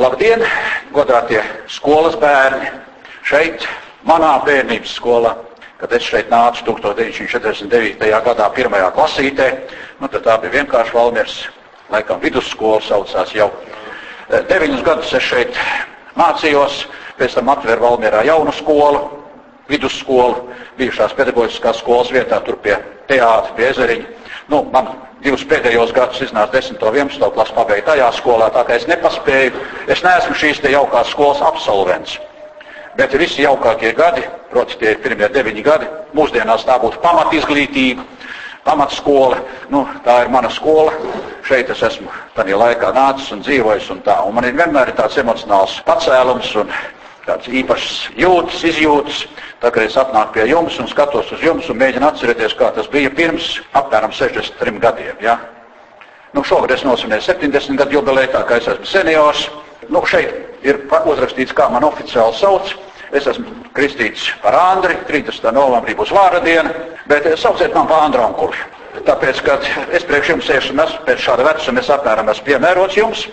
Labdien, godātie skolas bērni! Šeit, manā bērnības skolā, kad es šeit nācu 1949. gadā pirmajā klasītē, nu, tad tā bija vienkārši Valmiers, laikam vidusskola saucās jau. Eh, deviņus gadus es šeit mācījos, pēc tam atvēru Valmierā jaunu skolu, vidusskolu, bijušās pedagoģiskās skolas vietā, tur pie teātra, pie ezeriņa. Nu, man divus pēdējos gadus iznāca 10. un 11. klases pabeigt tajā skolā, tā kā es nepaspēju. Es neesmu šīs te jaukās skolas absolvents. Bet visi jaukākie gadi, proti, tie ir pirmie deviņi gadi, mūsdienās tā būtu pamatizglītība, pamatskola. Nu, tā ir mana skola. Šeit es esmu tajā laikā nācis un dzīvojis. Un tā. un man ir vienmēr tāds emocionāls pacēlums un tāds īpašs jūtas, izjūtas. Tagad es atnāku pie jums un skatos uz jums un mēģinu atcerēties, kā tas bija pirms apmēram 63 gadiem. Ja? Nu, šogad es nosvinēju 70 gadu jubileju, tā kā es esmu seniors. Nu, šeit ir uzrakstīts, kā man oficiāli sauc. Es esmu kristīts par Andri, 30. novembrī būs vārda diena, bet sauciet man par Andru Ankuru. Tāpēc, kad es priekš jums esmu, es pēc šāda vecuma es apmēram esmu piemērots jums,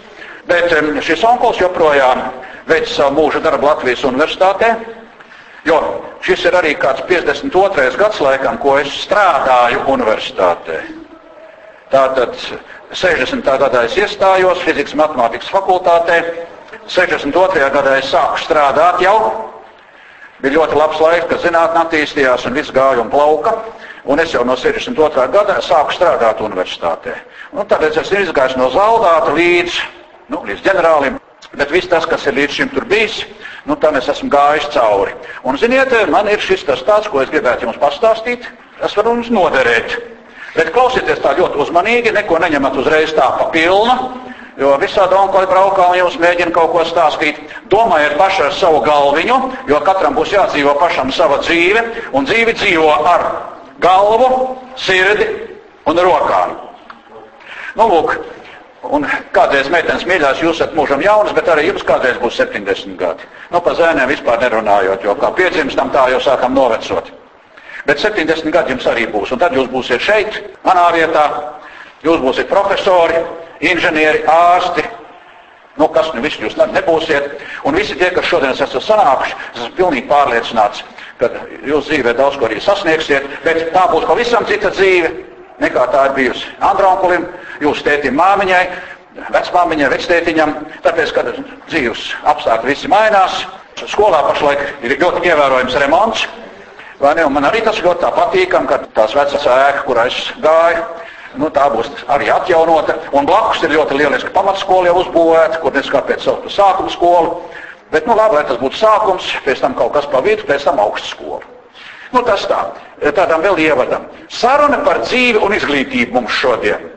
bet šis onkuls joprojām veic savu mūža darbu Latvijas universitātē, Jo šis ir arī kāds 52. gads laikam, ko es strādāju universitātē. Tātad 60. gadā es iestājos fizikas matemātikas fakultātē, 62. gadā es sāku strādāt jau. Bija ļoti labs laiks, kad zinātnē attīstījās un viss gāja un plauka. Un es jau no 62. gada sāku strādāt universitātē. Un tad es esmu izgājis no zaldāta līdz, nu, līdz ģenerālim. Bet viss tas, kas ir līdz šim tur bijis, nu, tam es esmu gājis cauri. Un, ziniet, man ir šis tas tāds, ko es gribētu jums pastāstīt. Tas var jums noderēt. Bet klausieties tā ļoti uzmanīgi, neko neņemat uzreiz tā pa pilnu, jo visādi onkoļi braukā un jums mēģina kaut ko stāstīt. Domājiet paši ar savu galviņu, jo katram būs jādzīvo pašam sava dzīve, un dzīve dzīvo ar galvu, sirdi un rokām. Nu, lūk, Un kādreiz meitenes mīļās, jūs esat mūžam jaunas, bet arī jums kādreiz būs 70 gadi. Nu, par zēniem vispār nerunājot, jo kā piedzimstam, tā jau sākam novecot. Bet 70 gadi jums arī būs, un tad jūs būsiet šeit, manā vietā, jūs būsiet profesori, inženieri, ārsti, nu, kas nu visi jūs nebūsiet. Un visi tie, kas šodien esat sanākuši, es esmu pilnīgi pārliecināts, ka jūs dzīvē daudz ko arī sasniegsiet, bet tā būs pavisam cita dzīve nekā tā ir bijusi Andronkulim, jūsu tētim māmiņai, vecmāmiņai, vectētiņam, tāpēc, kad dzīves apstākļi visi mainās, skolā pašlaik ir ļoti ievērojams remonts, vai ne, un man arī tas ļoti tā patīkam, ka tās vecas ēka, kurā es gāju, nu, tā būs arī atjaunota, un blakus ir ļoti lieliska pamatskola jau uzbūvēta, kur nes kāpēc sauc par sākuma skolu, bet, nu, labi, lai tas būtu sākums, pēc tam kaut kas pa vidu, pēc tam augsts skola. Nu, tas tā, tādam vēl ievadam. Saruna par dzīvi un izglītību mums šodien.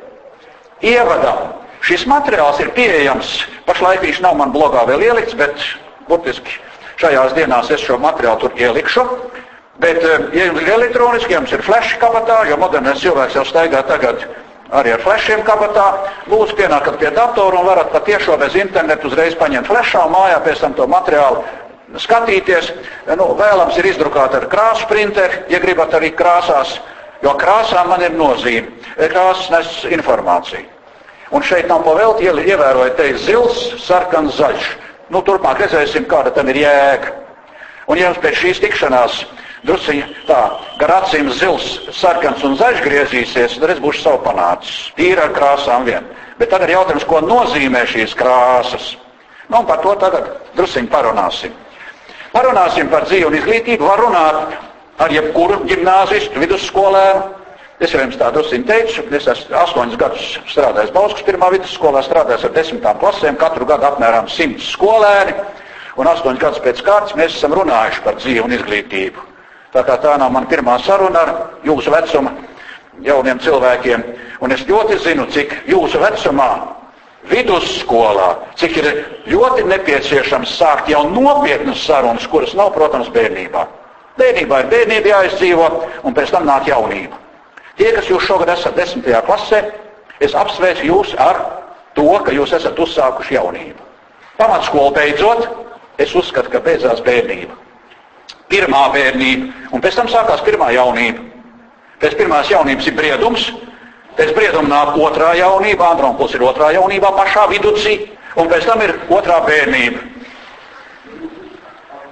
Ievadam. Šis materiāls ir pieejams. Pašlaik viņš nav man blogā vēl ielikts, bet burtiski šajās dienās es šo materiālu tur ielikšu. Bet, eh, ja jums ir elektroniski, jums ir flash kabatā, jo modernais cilvēks jau staigā tagad arī ar flashiem kabatā, lūdzu pienākat pie datora un varat patiešām bez internetu uzreiz paņemt un mājā pēc tam to materiālu skatīties. Nu, vēlams ir izdrukāt ar krāsu printeri, ja gribat arī krāsās, jo krāsām man ir nozīme. Krāsas nes informāciju. Un šeit nav pavēlti, ievērojot, te ir zils, sarkans, zaļš. Nu, turpmāk redzēsim, kāda tam ir jēga. Un ja jums pēc šīs tikšanās drusciņi tā, gar acīm zils, sarkans un zaļš griezīsies, tad es būšu savu panācis. Tīri ar krāsām vien. Bet tagad jautājums, ko nozīmē šīs krāsas? Nu, un par to tagad drusciņi parunāsim. Parunāsim par dzīvi un izglītību. Var runāt ar jebkuru gimnāzistu, vidusskolēnu. Es jau jums tādu drusku teicu, es esmu astoņus gadus strādājis Bauskas pirmā vidusskolā, strādājis ar desmitām klasēm, katru gadu apmēram simts skolēni. Un astoņus gadus pēc kārtas mēs esam runājuši par dzīvi un izglītību. Tā kā tā nav mana pirmā saruna ar jūsu vecuma jauniem cilvēkiem. Un es ļoti zinu, cik jūsu vecumā vidusskolā, cik ir ļoti nepieciešams sākt jau nopietnas sarunas, kuras nav, protams, bērnībā. Bērnībā ir bērnība jāizdzīvo, un pēc tam nāk jaunība. Tie, kas jūs šogad esat desmitajā klasē, es apsveicu jūs ar to, ka jūs esat uzsākuši jaunību. Pamatskolu beidzot, es uzskatu, ka beidzās bērnība. Pirmā bērnība, un pēc tam sākās pirmā jaunība. Pēc pirmās jaunības ir briedums, Pēc brieduma nāk otrā jaunība, Andronkuls ir otrā jaunībā pašā viducī, Un pēc tam ir otrā bērnība.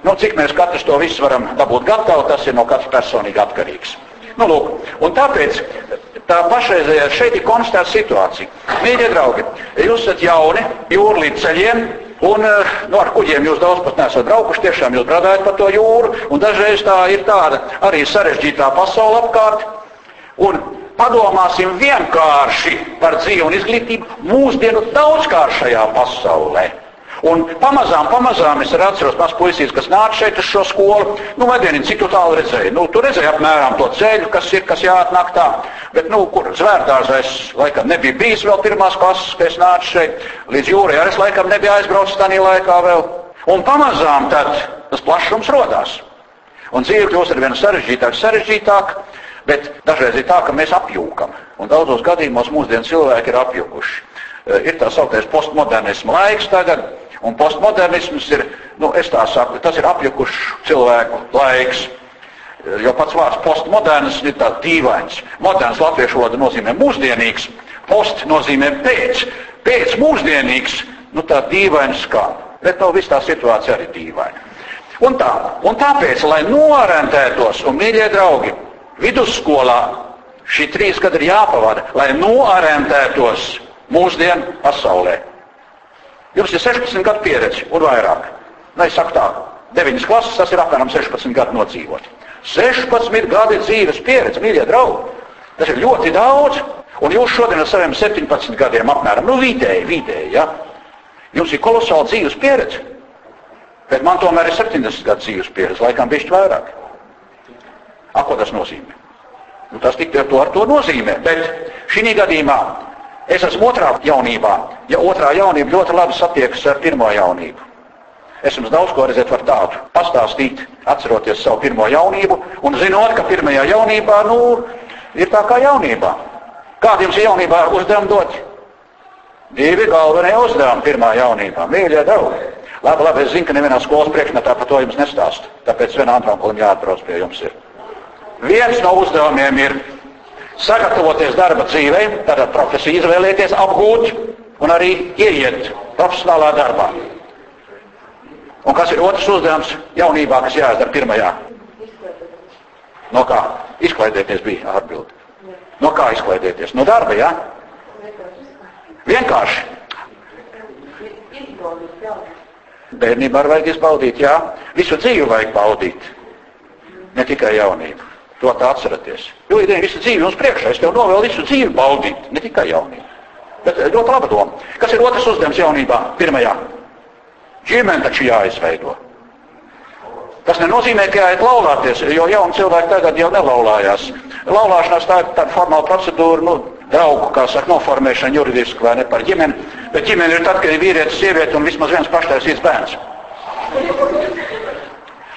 Nu, cik mēs katrs to visu varam dabūt gatavu, tas ir no katra personīgi atkarīgs. Nu, lūk, un tāpēc tā pašreizējā šeit ir konstatēta situācija. Mīļie draugi, jūs esat jauni, jūri līdz ceļiem, un eh, nu, ar kuģiem jūs daudz pat nesat braukuši, tiešām jūs bradājat pa to jūru, un dažreiz tā ir tāda arī sarežģītā pasaule apkārt. Un padomāsim vienkārši par dzīvi un izglītību mūsdienu daudzkāršajā pasaulē. Un pamazām, pamazām es arī atceros maz puisīs, kas nāca šeit uz šo skolu. Nu, medienīgi, cik tu tālu redzēji? Nu, tu redzēji apmēram to ceļu, kas ir, kas jāatnāk tā. Bet, nu, kur zvērtārs es laikam nebija bijis vēl pirmās klases, kad es nācu šeit. Līdz jūrai arī es laikam nebija aizbraucis tādā laikā vēl. Un pamazām tad tas plašums rodās. Un dzīve kļūst ar vien sarežģītāk, sarežģītāk. Bet dažreiz ir tā, ka mēs apjūkam. Un daudzos gadījumos mūsdienu cilvēki ir apjukuši. Ir tā sauktais postmodernisma laiks tagad, Un postmodernisms ir, nu, es tā saku, tas ir apjukušs cilvēku laiks. Jo pats vārds postmoderns ir tāds dīvains. Moderns latviešu valoda nozīmē mūsdienīgs, post nozīmē pēc. Pēc mūsdienīgs, nu tā dīvains kā. Bet nu, viss tā situācija arī dīvaina. Un tā, un tāpēc, lai noorientētos, un mīļie draugi, vidusskolā šī trīs gadi ir jāpavada, lai noorientētos mūsdienu pasaulē. Jums ir 16 gadu pieredze un vairāk. Nē, es saku tā, 9 klases tas ir apmēram 16 gadu nodzīvot. 16 gadi dzīves pieredze, mīļie draugi. Tas ir ļoti daudz. Un jūs šodien ar saviem 17 gadiem apmēram, nu vidēji, vidēji, ja? Jums ir kolosāla dzīves pieredze. Bet man tomēr ir 70 gadu dzīves pieredze, laikam bišķi vairāk. A, ko tas nozīmē? Nu, tas tik ar to, ar to nozīmē. Bet šī gadījumā Es esmu otrā jaunībā, ja otrā jaunība ļoti labi satiekas ar pirmo jaunību. Es jums daudz ko redzēt var tādu pastāstīt, atceroties savu pirmo jaunību un zinot, ka pirmajā jaunībā, nu, ir tā kā jaunībā. Kādi jums jaunībā uzdevumi dot? Divi galvenie uzdevumi pirmā jaunībā. Mīļie draugi. Labi, labi, es zinu, ka nevienā skolas priekšmetā par to jums nestāstu. Tāpēc vienā antronkulim jāatbrauc pie jums ir. Viens no uzdevumiem ir sagatavoties darba dzīvē, tātad profesiju izvēlēties, apgūt un arī ieiet profesionālā darbā. Un kas ir otrs uzdevums jaunībā, kas jāizdara pirmajā? No kā? Izklaidēties bija atbildi. No kā izklaidēties? No darba, jā? Ja? Vienkārši. Bērnībā vajag izbaudīt, jā. Visu dzīvi vajag baudīt. Ne tikai jaunību. To tā atceraties. Jo ideja visu dzīvi mums priekšā. Es tev novēlu visu dzīvi baudīt, ne tikai jaunību. Bet eh, ļoti laba doma. Kas ir otrs uzdevums jaunībā? Pirmajā. Ģimene taču jāizveido. Tas nenozīmē, ka jāiet laulāties, jo jauni cilvēki tagad jau nelaulājās. Laulāšanās tā ir tāda formāla procedūra, nu, draugu, kā saka, noformēšana juridiski vai ne par ģimeni. Bet ģimene ir tad, kad ir vīrietis, sieviete un vismaz viens paštaisīts bērns.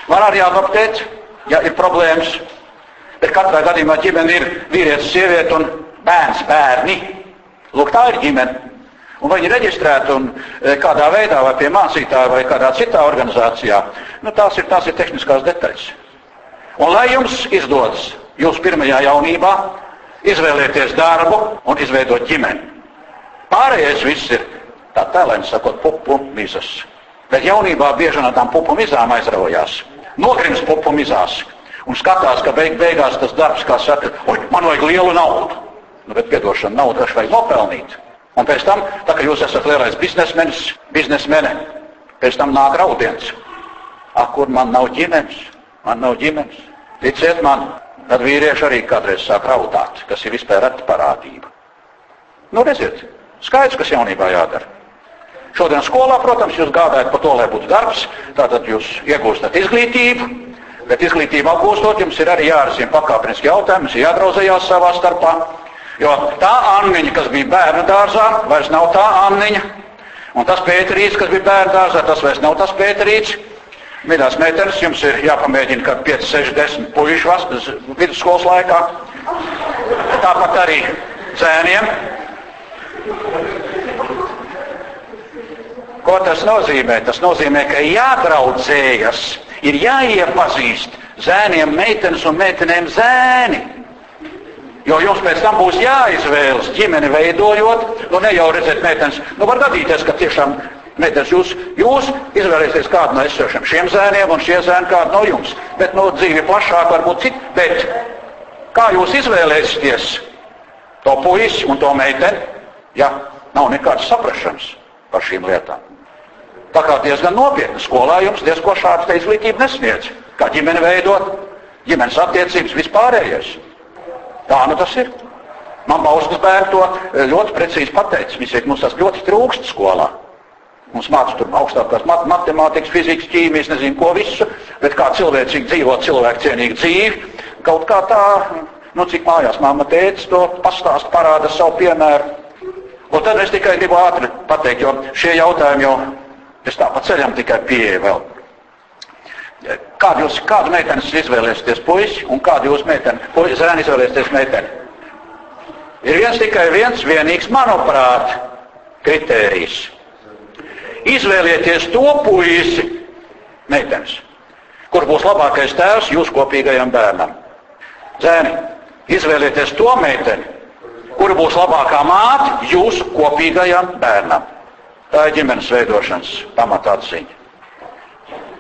Var arī adoptēt, ja ir problēmas, Bet katrā gadījumā ģimene ir vīrietis, sieviete un bērns, bērni. Lūk, tā ir ģimene. Un vai viņi ir reģistrēti un e, kādā veidā, vai pie mācītāja, vai kādā citā organizācijā, nu, tās, ir, tās ir tehniskās detaļas. Un lai jums izdodas jūsu pirmajā jaunībā izvēlēties darbu un izveidot ģimeni. Pārējais viss ir, tā tēlēni sakot, pupu mizas. Bet jaunībā bieži no tām pupu mizām aizraujās. Nogrims pupu mizās un skatās, ka beig beigās tas darbs, kā saka, man vajag lielu naudu. Nu, bet piedošana naudu taču vajag nopelnīt. Un pēc tam, tā kā jūs esat lielais biznesmenis, biznesmene, pēc tam nāk raudiens. Ak, kur man nav ģimenes? Man nav ģimenes. Ticiet man, tad vīrieši arī kādreiz sāk raudāt, kas ir vispār reta parādība. Nu, redziet, skaidrs, kas jaunībā jādara. Šodien skolā, protams, jūs gādājat par to, lai būtu darbs, tātad jūs iegūstat izglītību, Bet izglītību apgūstot, jums ir arī jārisina pakāpeniski jautājumi, jums ir jādrauzējās savā starpā. Jo tā Anniņa, kas bija bērnu dārzā, vairs nav tā Anniņa. Un tas Pēterīts, kas bija bērnu dārzā, tas vairs nav tas Pēterīts. Mīļās meitenes, jums ir jāpamēģina, ka 5, 6, 10 puiši vidusskolas laikā. Tāpat arī zēniem. Ko tas nozīmē? Tas nozīmē, ka jādraudzējas ir jāiepazīst zēniem meitenes un meitenēm zēni. Jo jums pēc tam būs jāizvēlas ģimeni veidojot, nu ne jau redzēt meitenes. Nu var gadīties, ka tiešām meitenes jūs, jūs izvēlēsieties kādu no esošiem šiem zēniem un šie zēni kādu no jums. Bet no nu, dzīve plašāk varbūt cit. Bet kā jūs izvēlēsieties to puisi un to meiteni, ja nav nekādas saprašanas par šīm lietām? Tā kā diezgan nopietni skolā jums diezko šādu izglītību nesniedz. Kā ģimeni veidot, ģimenes attiecības, vispārējais. Tā nu tas ir. Man Bauskas bērni to eh, ļoti precīzi pateica. Viņš teica, mums tas ļoti trūkst skolā. Mums mācās tur augstākās mat matemātikas, fizikas, ķīmijas, nezinu ko visu, bet kā cilvēcīgi dzīvot cilvēku cienīgu dzīvi, kaut kā tā, nu cik mājās māma teica, to pastāst, parāda savu piemēru. Un tad es tikai gribu ātri pateikt, jo šie jautājumi jau es tā pa ceļam tikai pieeju vēl. Kādu jūs, kādu meitenes izvēlēsieties puisi un kādu jūs meiteni, puisi, zēni izvēlēsieties meiteni? Ir viens tikai viens vienīgs, manuprāt, kritērijs. Izvēlieties to puisi, meitenes, kur būs labākais tēvs jūsu kopīgajam bērnam. Zēni, izvēlieties to meiteni, kur būs labākā māte jūsu kopīgajam bērnam. Tā ir ģimenes veidošanas pamatāciņa.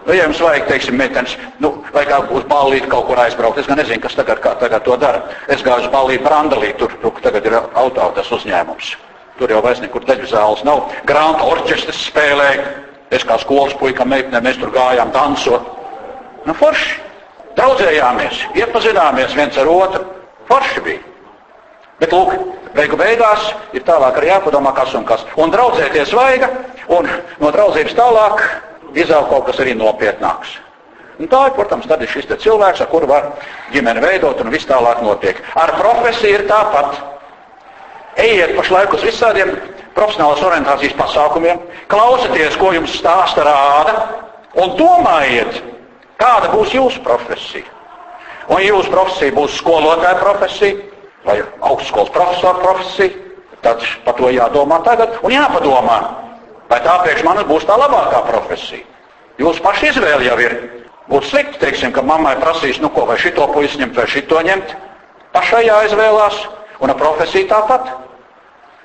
Nu, ja jums vajag, teiksim, meitenes, nu, vai kā uz ballīti kaut kur aizbraukt, es gan nezinu, kas tagad, kā tagad to dara. Es gāju uz ballīti Brandalī, tur, tur tagad ir autotas uzņēmums. Tur jau vairs nekur deļu zāles nav. Grāmatu orķestris spēlēja. Es kā skolas puika meitene, mēs tur gājām dansot. Nu, forši. Draudzējāmies, iepazināmies viens ar otru. Forši bija. Bet, lūk, beigu beigās ir tālāk arī jāpadomā, kas un kas. Un draudzēties vajag, un no draudzības tālāk izaug kaut kas arī nopietnāks. Un tā, protams, tad ir šis cilvēks, ar kuru var ģimeni veidot un viss tālāk notiek. Ar profesiju ir tāpat. Ejiet pašlaik uz visādiem profesionālas orientācijas pasākumiem, klausieties, ko jums stāsta rāda, un domājiet, kāda būs jūsu profesija. Un jūsu profesija būs skolotāja profesija vai augstskolas profesora profesija, tad par to jādomā tagad un jāpadomā. Vai tā priekš manis būs tā labākā profesija? Jūsu paša izvēle jau ir. Būtu slikti, teiksim, ka mammai prasīs, nu ko, vai šito puisi ņemt, vai šito ņemt. Pašai jāizvēlās, un ar profesiju tāpat.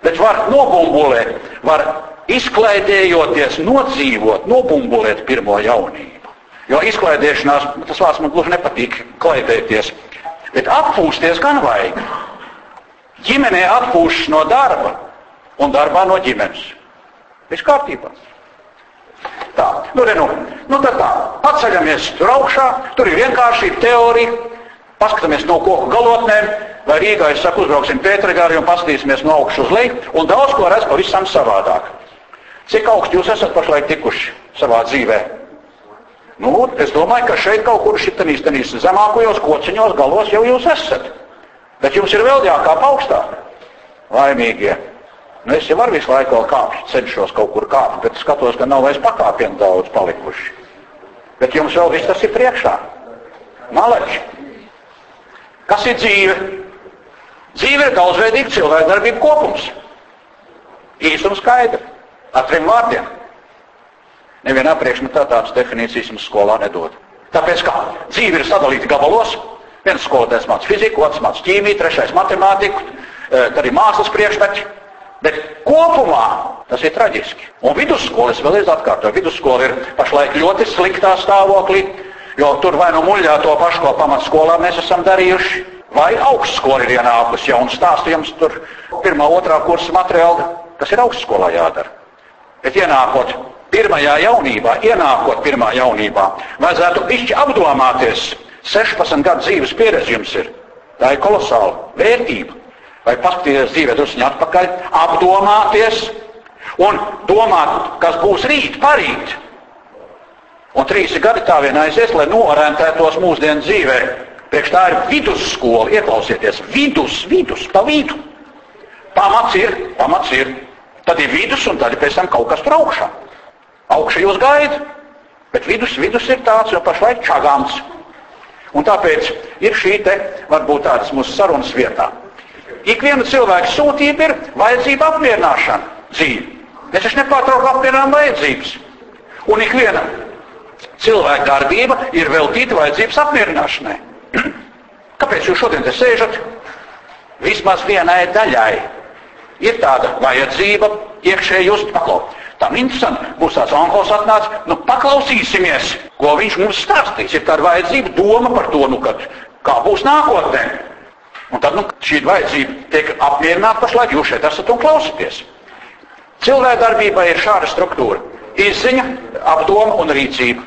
Bet var nobumbulēt, var izklaidējoties, nodzīvot, nobumbulēt pirmo jaunību. Jo izklaidēšanās, tas vārds man gluži nepatīk, klaidēties. Bet atpūsties gan vajag. Ģimenē atpūšas no darba un darbā no ģimenes. Viss kārtībā. Tā, nu, re, nu, nu tad tā, atceļamies tur augšā, tur ir vienkāršība, teorija, paskatāmies no koku galotnēm, vai Rīgā, es saku, uzbrauksim Pētergāri un paskatīsimies no augšas uz leju, un daudz ko redz pavisam savādāk. Cik augstu jūs esat pašlaik tikuši savā dzīvē? Nu, es domāju, ka šeit kaut kur šitanīs, tanīs zemākajos kociņos galos jau jūs esat. Bet jums ir vēl jākāp augstāk. Laimīgie. Nu, es jau varu visu laiku vēl kāpšu, cenšos kaut kur kāpt, bet skatos, ka nav vairs pakāpienu daudz palikuši. Bet jums vēl viss tas ir priekšā. Maleči. Kas ir dzīve? Dzīve ir daudzveidīga cilvēka darbība kopums. Un skaidri. Ar trim vārdiem. Nevienā priekšmetā tādas definīcijas mums skolā nedod. Tāpēc kā dzīve ir sadalīta gabalos, viens skolotājs māca fiziku, otrs māca ķīmiju, trešais matemātiku, eh, tad ir mākslas priekšmeti, Bet kopumā tas ir traģiski. Un vidusskola, es vēlreiz atkārtoju, vidusskola ir pašlaik ļoti sliktā stāvoklī, jo tur vai nu muļļā to pašu, ko pamatskolā mēs esam darījuši, vai augstskola ir ienākusi jau un stāstījums tur pirmā, otrā kursa materiāli, tas ir augstskolā jādara. Bet ienākot pirmajā jaunībā, ienākot pirmā jaunībā, vajadzētu bišķi apdomāties, 16 gadu dzīves pieredze jums ir. Tā ir kolosāla vērtība vai paskatīties dzīvē druskuļi atpakaļ, apdomāties un domāt, kas būs rīt, parīt. Un trīs gadi tā vien aizies, lai noorientētos mūsdienu dzīvē. Priekš tā ir vidusskola, ieklausieties, vidus, vidus, pa vidu. Pamats ir, pamats ir. Tad ir vidus un tad ir pēc tam kaut kas tur augšā. Augšā jūs gaida, bet vidus, vidus ir tāds jau pašlaik čagāns. Un tāpēc ir šī te, varbūt tādas mūsu sarunas vietā ikviena cilvēka sūtība ir vajadzība apmierināšana dzīve. Mēs taču nepārtraukti apmierinām vajadzības. Un ikviena cilvēka darbība ir veltīta vajadzības apmierināšanai. Kāpēc jūs šodien te sēžat? vismaz vienai daļai ir tāda vajadzība iekšēji just paklaut. Tam interesanti, būs tāds onkos atnācis, nu paklausīsimies, ko viņš mums stāstīs. Ir tāda vajadzība, doma par to, nu, kad, kā būs nākotnē. Un tad nu, šī vajadzība tiek apmierināta pašlaik, jūs šeit esat un klausieties. Cilvēka darbībai ir šāda struktūra - izziņa, apdoma un rīcība.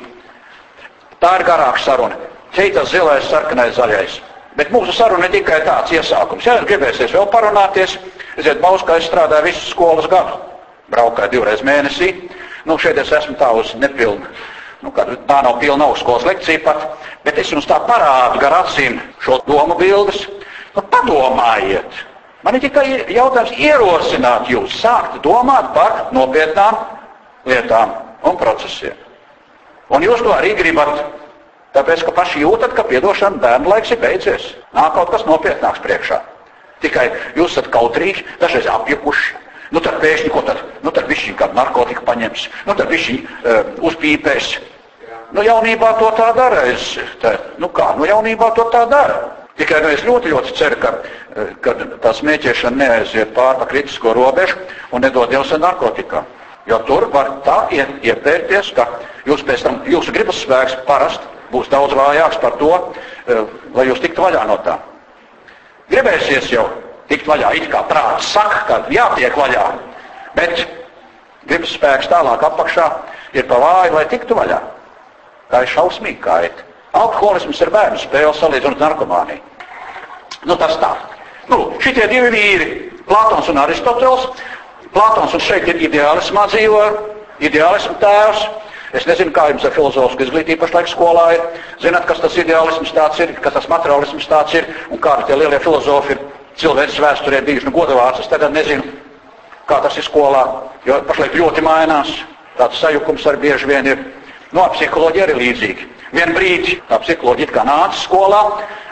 Tā ir garāka saruna. Šeit tas zilais, sarkanais, zaļais. Bet mūsu saruna ir tikai tāds iesākums. Ja gribēsies vēl parunāties, Ziniet, Bauskā es strādāju visu skolas gadu. Braukāju divreiz mēnesī. Nu, šeit es esmu tā uz nepilnu. Nu, tā nav pilna augstskolas lekcija pat, bet es jums tā parādu gar acīm šo domu bildes. Nu, padomājiet! Man ir tikai jautājums ierosināt jūs, sākt domāt par nopietnām lietām un procesiem. Un jūs to arī gribat, tāpēc, ka paši jūtat, ka piedošana bērnu laiks ir beidzies. Nāk kaut kas nopietnāks priekšā. Tikai jūs esat kautrīgi, dažreiz apjukuši. Nu tad pēkšņi, ko tad? Nu tad viņš kādu narkotiku paņems, nu tad viņš uh, uzpīpēs. Nu jaunībā to tā dara. Es, tā, nu kā, nu jaunībā to tā dara. Tikai nu, es ļoti, ļoti ceru, ka, uh, ka tā smēķēšana neaiziet pāri pa kritisko robežu un nedod Dievs ar narkotikām. Jo tur var tā iepērties, ka jūs pēc tam, jūsu gribas spēks parasti būs daudz vājāks par to, uh, lai jūs tiktu vaļā no tā. Gribēsies jau tikt vaļā, it kā prāts saka, ka jātiek vaļā, bet gribas spēks tālāk apakšā ir pa vāju, lai tiktu vaļā. Tā ir šausmīgi kaita. Alkoholisms ir bērnu spēle salīdzinot narkomāniju. Nu, tas tā. Nu, šitie divi vīri, Platons un Aristotels. Platons un šeit ir ideālismā dzīvo, ideālismu tēvs. Es nezinu, kā jums ar filozofisku izglītību pašlaik skolā ir. Zināt, kas tas ideālisms tāds ir, kas tas materiālisms tāds ir un kādi tie lielie filozofi ir cilvēks vēsturē bijuši. Nu, godavārds, es tagad nezinu, kā tas ir skolā, jo pašlaik ļoti mainās. Tāds sajukums arī bieži vien ir. Nu, no, psiholoģija arī līdzīgi. Vien brīdi tā psiholoģija kā nāca skolā,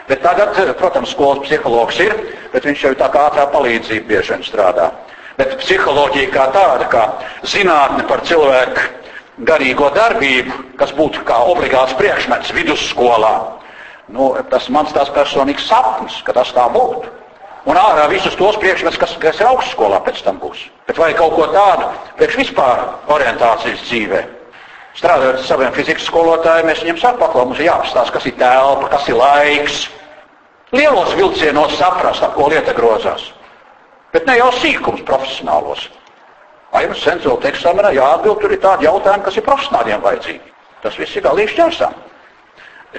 bet tagad, protams, skolas psihologs ir, bet viņš jau tā kā ātrā palīdzība bieži vien strādā. Bet psiholoģija kā tāda, kā zinātne par cilvēku garīgo darbību, kas būtu kā obligāts priekšmets vidusskolā. Nu, tas mans tās personīgs sapnis, ka tas tā būtu. Un ārā visus tos priekšmetus, kas, kas ir augstskolā pēc tam būs. Bet vai kaut ko tādu priekš vispār orientācijas dzīvē? Strādājot ar saviem fizikas skolotājiem, mēs viņiem sakām, ka mums ir jāapstāsta, kas ir telpa, kas ir laiks. Lielos vilcienos saprast, ko lieta grozās. Bet ne jau sīkums profesionālos. Vai jums sensoru eksāmenā jāatbild, tur ir tādi jautājumi, kas ir profesionāļiem vajadzīgi. Tas viss ir galīgi šķērsām.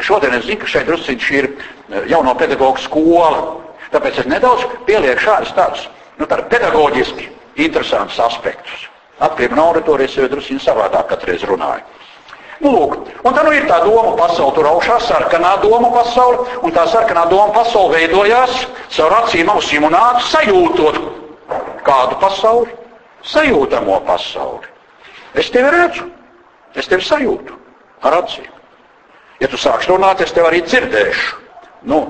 Šodien es zinu, ka šeit drusciņš ir eh, jauno pedagoģu skola. Tāpēc es nedaudz pielieku šādus tādus nu, tādu pedagoģiski interesantus aspektus. Atkarībā no auditorijas jau drusciņi savādāk katreiz runāju. Nu, lūk, un tā nu ir tā doma pasaule, tur augšā sarkanā doma pasaule, un tā sarkanā doma pasaule veidojās caur acīm, ausīm un ātri sajūtot kādu pasauli sajūtamo pasauli. Es tevi redzu, es tevi sajūtu ar acīm. Ja tu sāksi runāt, es tevi arī dzirdēšu. Nu,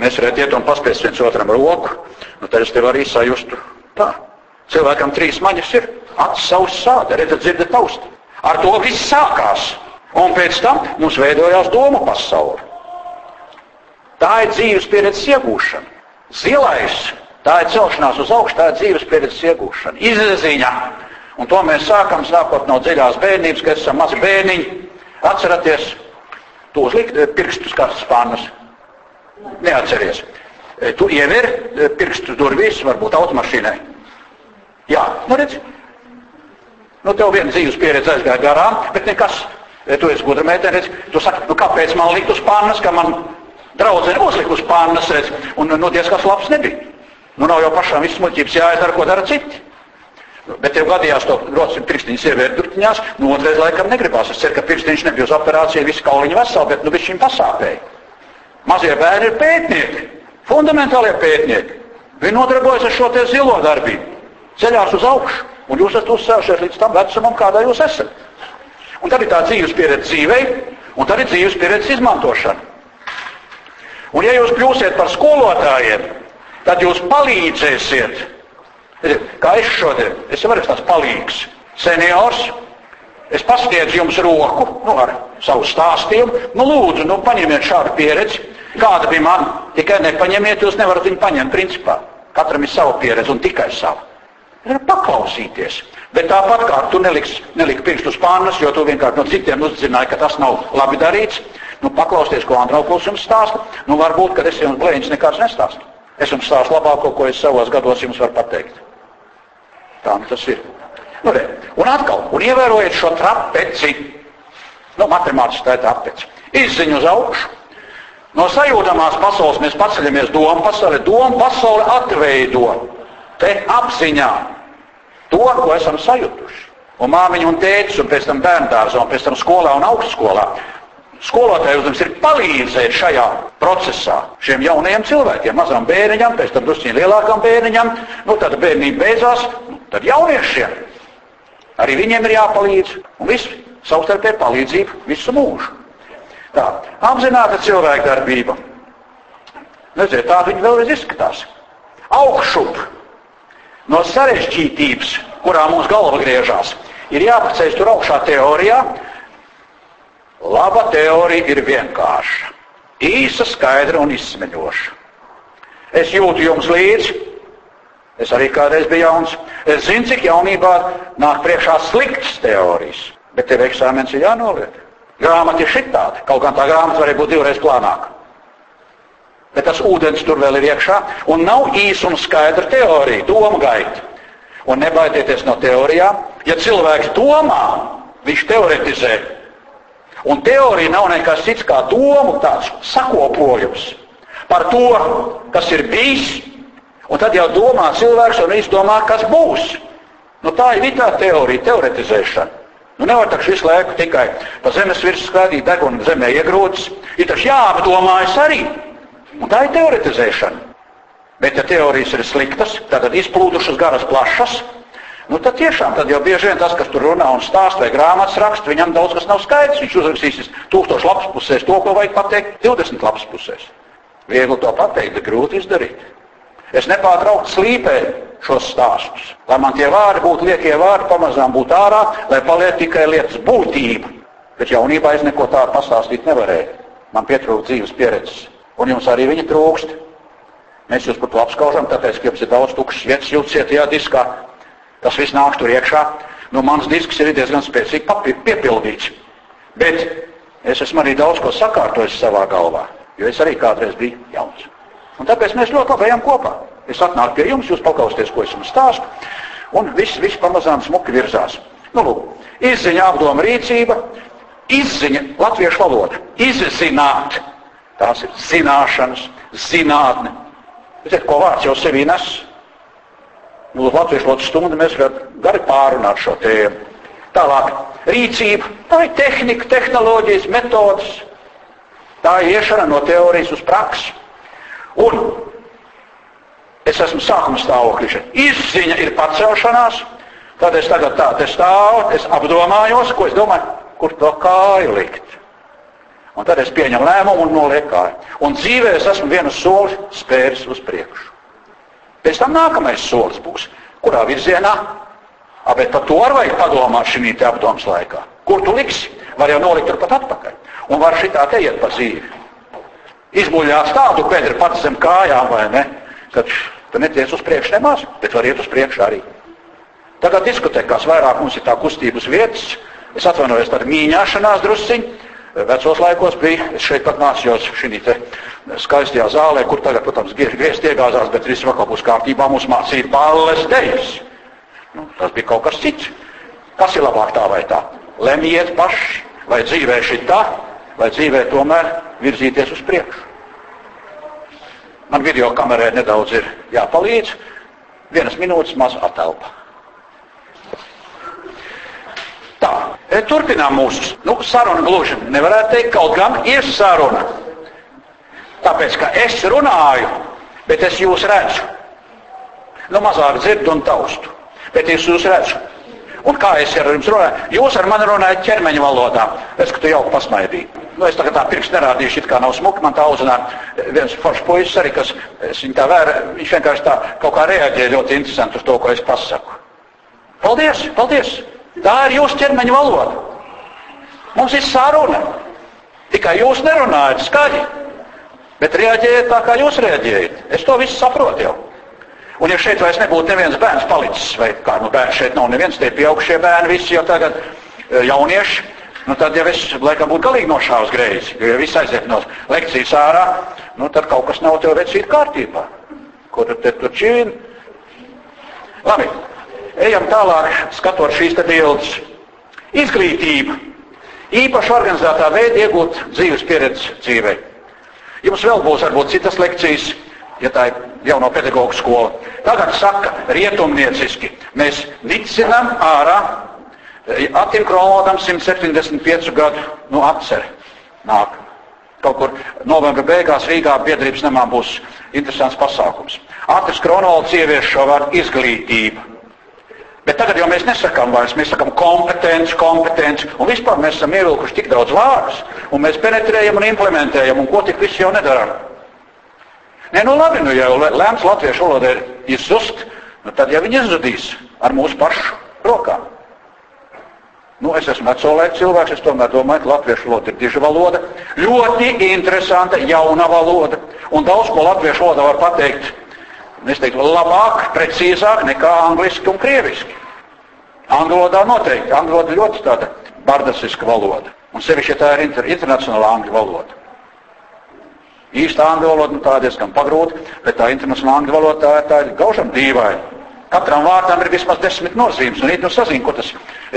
mēs varētu iet un paspēst viens otram roku, nu, tad es tevi arī sajustu tā. Cilvēkam trīs maņas ir savs sāda, redzat, dzirdat tausti. Ar to viss sākās. Un pēc tam mums veidojās domu pasaule. Tā ir dzīves pieredzes iegūšana. Zilais Tā ir celšanās uz augšu, tā ir dzīves pieredzes iegūšana, izziņa. Un to mēs sākam sākot no dziļās bērnības, kad esam mazi bērniņi. Atcerieties, to uzlikt eh, pirkstus kāds spānus. Neatceries. Eh, tu iever eh, pirkstus durvīs, varbūt automašīnai. Jā, nu redz. Nu, tev viena dzīves pieredze aizgāja garām, bet nekas. Tu esi gudra meitene, redz. Tu saki, nu kāpēc man likt uz pānas, ka man draudzene uzlika uz pānas, redz. Un, nu, diez kas labs nebija. Nu, nav jau pašām viss muļķības jāizdara, ko dara citi. Bet tev gadījās to rotas pirkstiņas ievērt durtiņās, nu otrais laikam negribās. Es ceru, ka pirkstiņš nebija uz operāciju, visi kauliņi veseli, bet nu viņš viņam pasāpēja. Mazie bērni ir pētnieki, fundamentālie pētnieki. Viņi nodarbojas ar šo te zilo darbību, ceļās uz augšu, un jūs esat uzsējušies līdz tam vecumam, kādā jūs esat. Un tad ir tā dzīves pieredze dzīvei, un tad ir dzīves pieredze izmantošana. Un ja jūs kļūsiet par skolotājiem, tad jūs palīdzēsiet. Kā es šodien, es jau esmu tāds palīgs, seniors, es pasniedzu jums roku nu, ar savu stāstījumu. Nu, lūdzu, nu, paņemiet šādu pieredzi. Kāda bija man? Tikai nepaņemiet, jūs nevarat viņu paņemt principā. Katram ir sava pieredze un tikai sava. Ir paklausīties. Bet tāpat kā tu neliksi, neliki pirkstu uz pannas, jo tu vienkārši no citiem uzzināji, ka tas nav labi darīts, nu paklausties, ko Andraukuls jums stāsta, nu varbūt, ka es jums blēņas nekāds nestāstu. Es jums stāstu labāko, ko es savos gados jums varu pateikt. Tā nu tas ir. Nu, re. un atkal, un ievērojiet šo trapeci, nu, matemātiski tā ir trapeci, izziņu uz augšu. No sajūtamās pasaules mēs paceļamies domu pasauli, domu pasauli atveido te apziņā to, ko esam sajutuši. Un māmiņa un tētis, un pēc tam bērndārzā, un pēc tam skolā un augstskolā. Skolotāja uzdevums ir palīdzēt šajā procesā šiem jaunajiem cilvēkiem, mazam bērniņam, pēc tam drusciņ lielākam bērniņam, nu tad bērnība beidzās, nu, tad jauniešiem. Arī viņiem ir jāpalīdz. Un viss savstarpēji palīdzība visu mūžu. Tā, apzināta cilvēka darbība. Nezinu, tā viņa vēlreiz izskatās. Augšup no sarežģītības, kurā mūsu galva griežās, ir jāpaceļ tur augšā teorijā. Laba teorija ir vienkārša, īsa, skaidra un izsmeļoša. Es jūtu jums līdzi, Es arī kādreiz biju jauns. Es zinu, cik jaunībā nāk priekšā sliktas teorijas, bet tev eksāmens ir jānoliek. Grāmata ir šitāda, kaut gan tā grāmata varēja būt divreiz plānāka. Bet tas ūdens tur vēl ir iekšā, un nav īsa un skaidra teorija, doma gaita. Un nebaidieties no teorijām. Ja cilvēks domā, viņš teoretizē. Un teorija nav nekas cits kā domu tāds sakopojums par to, kas ir bijis, Un tad jau domā cilvēks un izdomā, kas būs. Nu, tā ir tā teorija, teoretizēšana. Nu, nevar taču visu laiku tikai pa zemes virsmu skādīt degunu zemē iegrūdas. Ir taču jāapdomājas arī. Un tā ir teoretizēšana. Bet, ja teorijas ir sliktas, tad izplūdušas, garas, plašas, nu, tad tiešām tad jau bieži vien tas, kas tur runā un stāsta vai grāmatas raksta, viņam daudz kas nav skaidrs. Viņš uzrakstīs tūkstoš lapas pusēs to, ko vajag pateikt 20 lapas pusēs. Viegli to pateikt, bet grūti izdarīt. Es nepārtraukti slīpēju šos stāstus, lai man tie vārdi būtu liekie vārdi, pamazām būtu ārā, lai paliek tikai lietas būtība. Bet jaunībā es neko tādu pastāstīt nevarēju. Man pietrūkst dzīves pieredzes, un jums arī viņa trūkst. Mēs jūs par to apskaužam, tāpēc, ka jums ir daudz tukšas vietas, jūtiet tajā diskā. Tas viss nāk tur iekšā. Nu, mans disks ir diezgan spēcīgi piepildīts. Bet es esmu arī daudz ko sakārtojis savā galvā, jo es arī kādreiz biju jauns. Un tāpēc mēs ļoti labi ejam kopā. Es atnāku pie jums, jūs paklausieties, ko es jums stāstu, un viss, viss pamazām smuki virzās. Nu, lūk, izziņa, apdoma, rīcība, izziņa, latviešu valoda, izzināt. Tās ir zināšanas, zinātne. Ziniet, ko vārds jau sevī nes? Nu, latviešu valodas stunda mēs varam gari pārunāt šo tēmu. Tālāk, rīcība, tā ir tehnika, tehnoloģijas, metodas. Tā ir iešana no teorijas uz praksi. Un es esmu sākuma stāvoklī. Izziņa ir pacelšanās, tad es tagad tā te stāvu, es apdomājos, ko es domāju, kur to kāju likt. Un tad es pieņemu lēmumu un nolieku kāju. Un dzīvē es esmu vienu soli spēris uz priekšu. Pēc tam nākamais solis būs, kurā virzienā, A, bet par to arī vajag padomāt šī apdomas laikā. Kur tu liksi? Var jau nolikt turpat atpakaļ. Un var šitā te iet pa dzīvi izmuļās tādu pedru pats zem kājām, vai ne? Kad tu neties uz priekšu nemaz, bet var iet uz priekšu arī. Tagad diskotēkās vairāk mums ir tā kustības vietas. Es atvainojos, tāda mīņāšanās drusciņi. Vecos laikos bija, es šeit pat mācījos šī skaistajā zālē, kur tagad, protams, griezt iegāzās, bet viss vakar būs kārtībā mums mācīja balles dejas. Nu, tas bija kaut kas cits. Kas ir labāk tā vai tā? Lemiet paši, vai dzīvē šī tā, vai dzīvē tomēr virzīties uz priekšu. Man video kamerai nedaudz ir jāpalīdz. Vienas minūtes maz atelpa. Tā, e, turpinām mūsu nu, sarunu gluži. Nevarētu teikt, kaut gan ir saruna. Tāpēc, ka es runāju, bet es jūs redzu. Nu, mazāk dzirdu un taustu, bet es jūs redzu. Un kā es ar jums runāju? Jūs ar mani runājat ķermeņa valodā. Es, ka tu jau pasmaidīji. Nu, es tagad tā pirkstu nerādīšu, it kā nav smuki. Man tā audzināja viens foršs puisis arī, kas viņa tā vēra. Viņš vienkārši tā kaut kā reaģēja ļoti interesanti uz to, ko es pasaku. Paldies, paldies! Tā ir jūsu ķermeņa valoda. Mums ir saruna. Tikai jūs nerunājat skaļi. Bet reaģējiet tā, kā jūs reaģējat. Es to visu saprotu jau. Un ja šeit vairs nebūtu neviens bērns palicis, vai kā nu bērns šeit nav neviens, tie pieaugušie bērni, visi jau tagad e, jaunieši, nu tad jau es laikam būtu galīgi nošāvis greizi, jo ja viss aiziet no lekcijas ārā, nu tad kaut kas nav tev vecīt kārtībā. Ko tu te tur čīni? Labi, ejam tālāk, skatot šīs te bildes. Izglītība. Īpaši organizētā veidā iegūt dzīves pieredzi dzīvē. Jums vēl būs varbūt citas lekcijas, ja tā ir jauno pedagoģu skola. Tagad saka rietumnieciski, mēs nicinam ārā Atim Kromodam 175 gadu nu, atceri nāk. Kaut kur novembra beigās Rīgā biedrības namā būs interesants pasākums. Atris Kronovalds ievieš šo vārdu izglītība. Bet tagad jau mēs nesakām vairs, mēs sakām kompetenci, kompetenci, un vispār mēs esam ievilkuši tik daudz vārdus, un mēs penetrējam un implementējam, un ko tik viss jau nedarām. Nē, nu labi, nu jau lēms latviešu valoda ir izzust, nu tad jau viņi izzudīs ar mūsu pašu rokām. Nu, es esmu vecolēks cilvēks, es tomēr domāju, ka latviešu valoda ir diža valoda. Ļoti interesanta, jauna valoda. Un daudz ko latviešu valodā var pateikt es teiktu, labāk, precīzāk nekā angliski un krieviski. Angļu valodā noteikti. Angļu valoda ļoti tāda bardasiska valoda. Un sevišķi, tā ir inter, internacionāla angļu valoda. Īsta angļu valoda nu, tā diezgan pagrūta, bet tā internacionāla angļu valoda tā, tā ir gaužam dīvaina. Katram vārdam ir vismaz desmit nozīmes, un it nu sazina, ko tas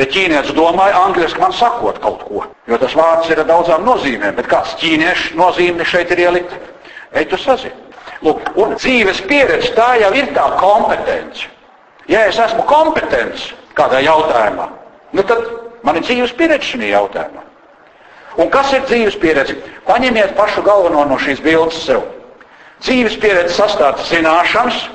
ķīnietis domāja angliski man sakot kaut ko. Jo tas vārds ir ar daudzām nozīmēm, bet kāds ķīniešu nozīme šeit ir ielikt, ej tu sazini. Lūk, un dzīves pieredze tā jau ir tā kompetence. Ja es esmu kompetents kādā jautājumā, nu tad man ir dzīves pieredze šajā jautājumā. Un kas ir dzīves pieredze? Paņemiet pašu galveno no šīs bildes sev. Dzīves pieredze sastāv zināšanas,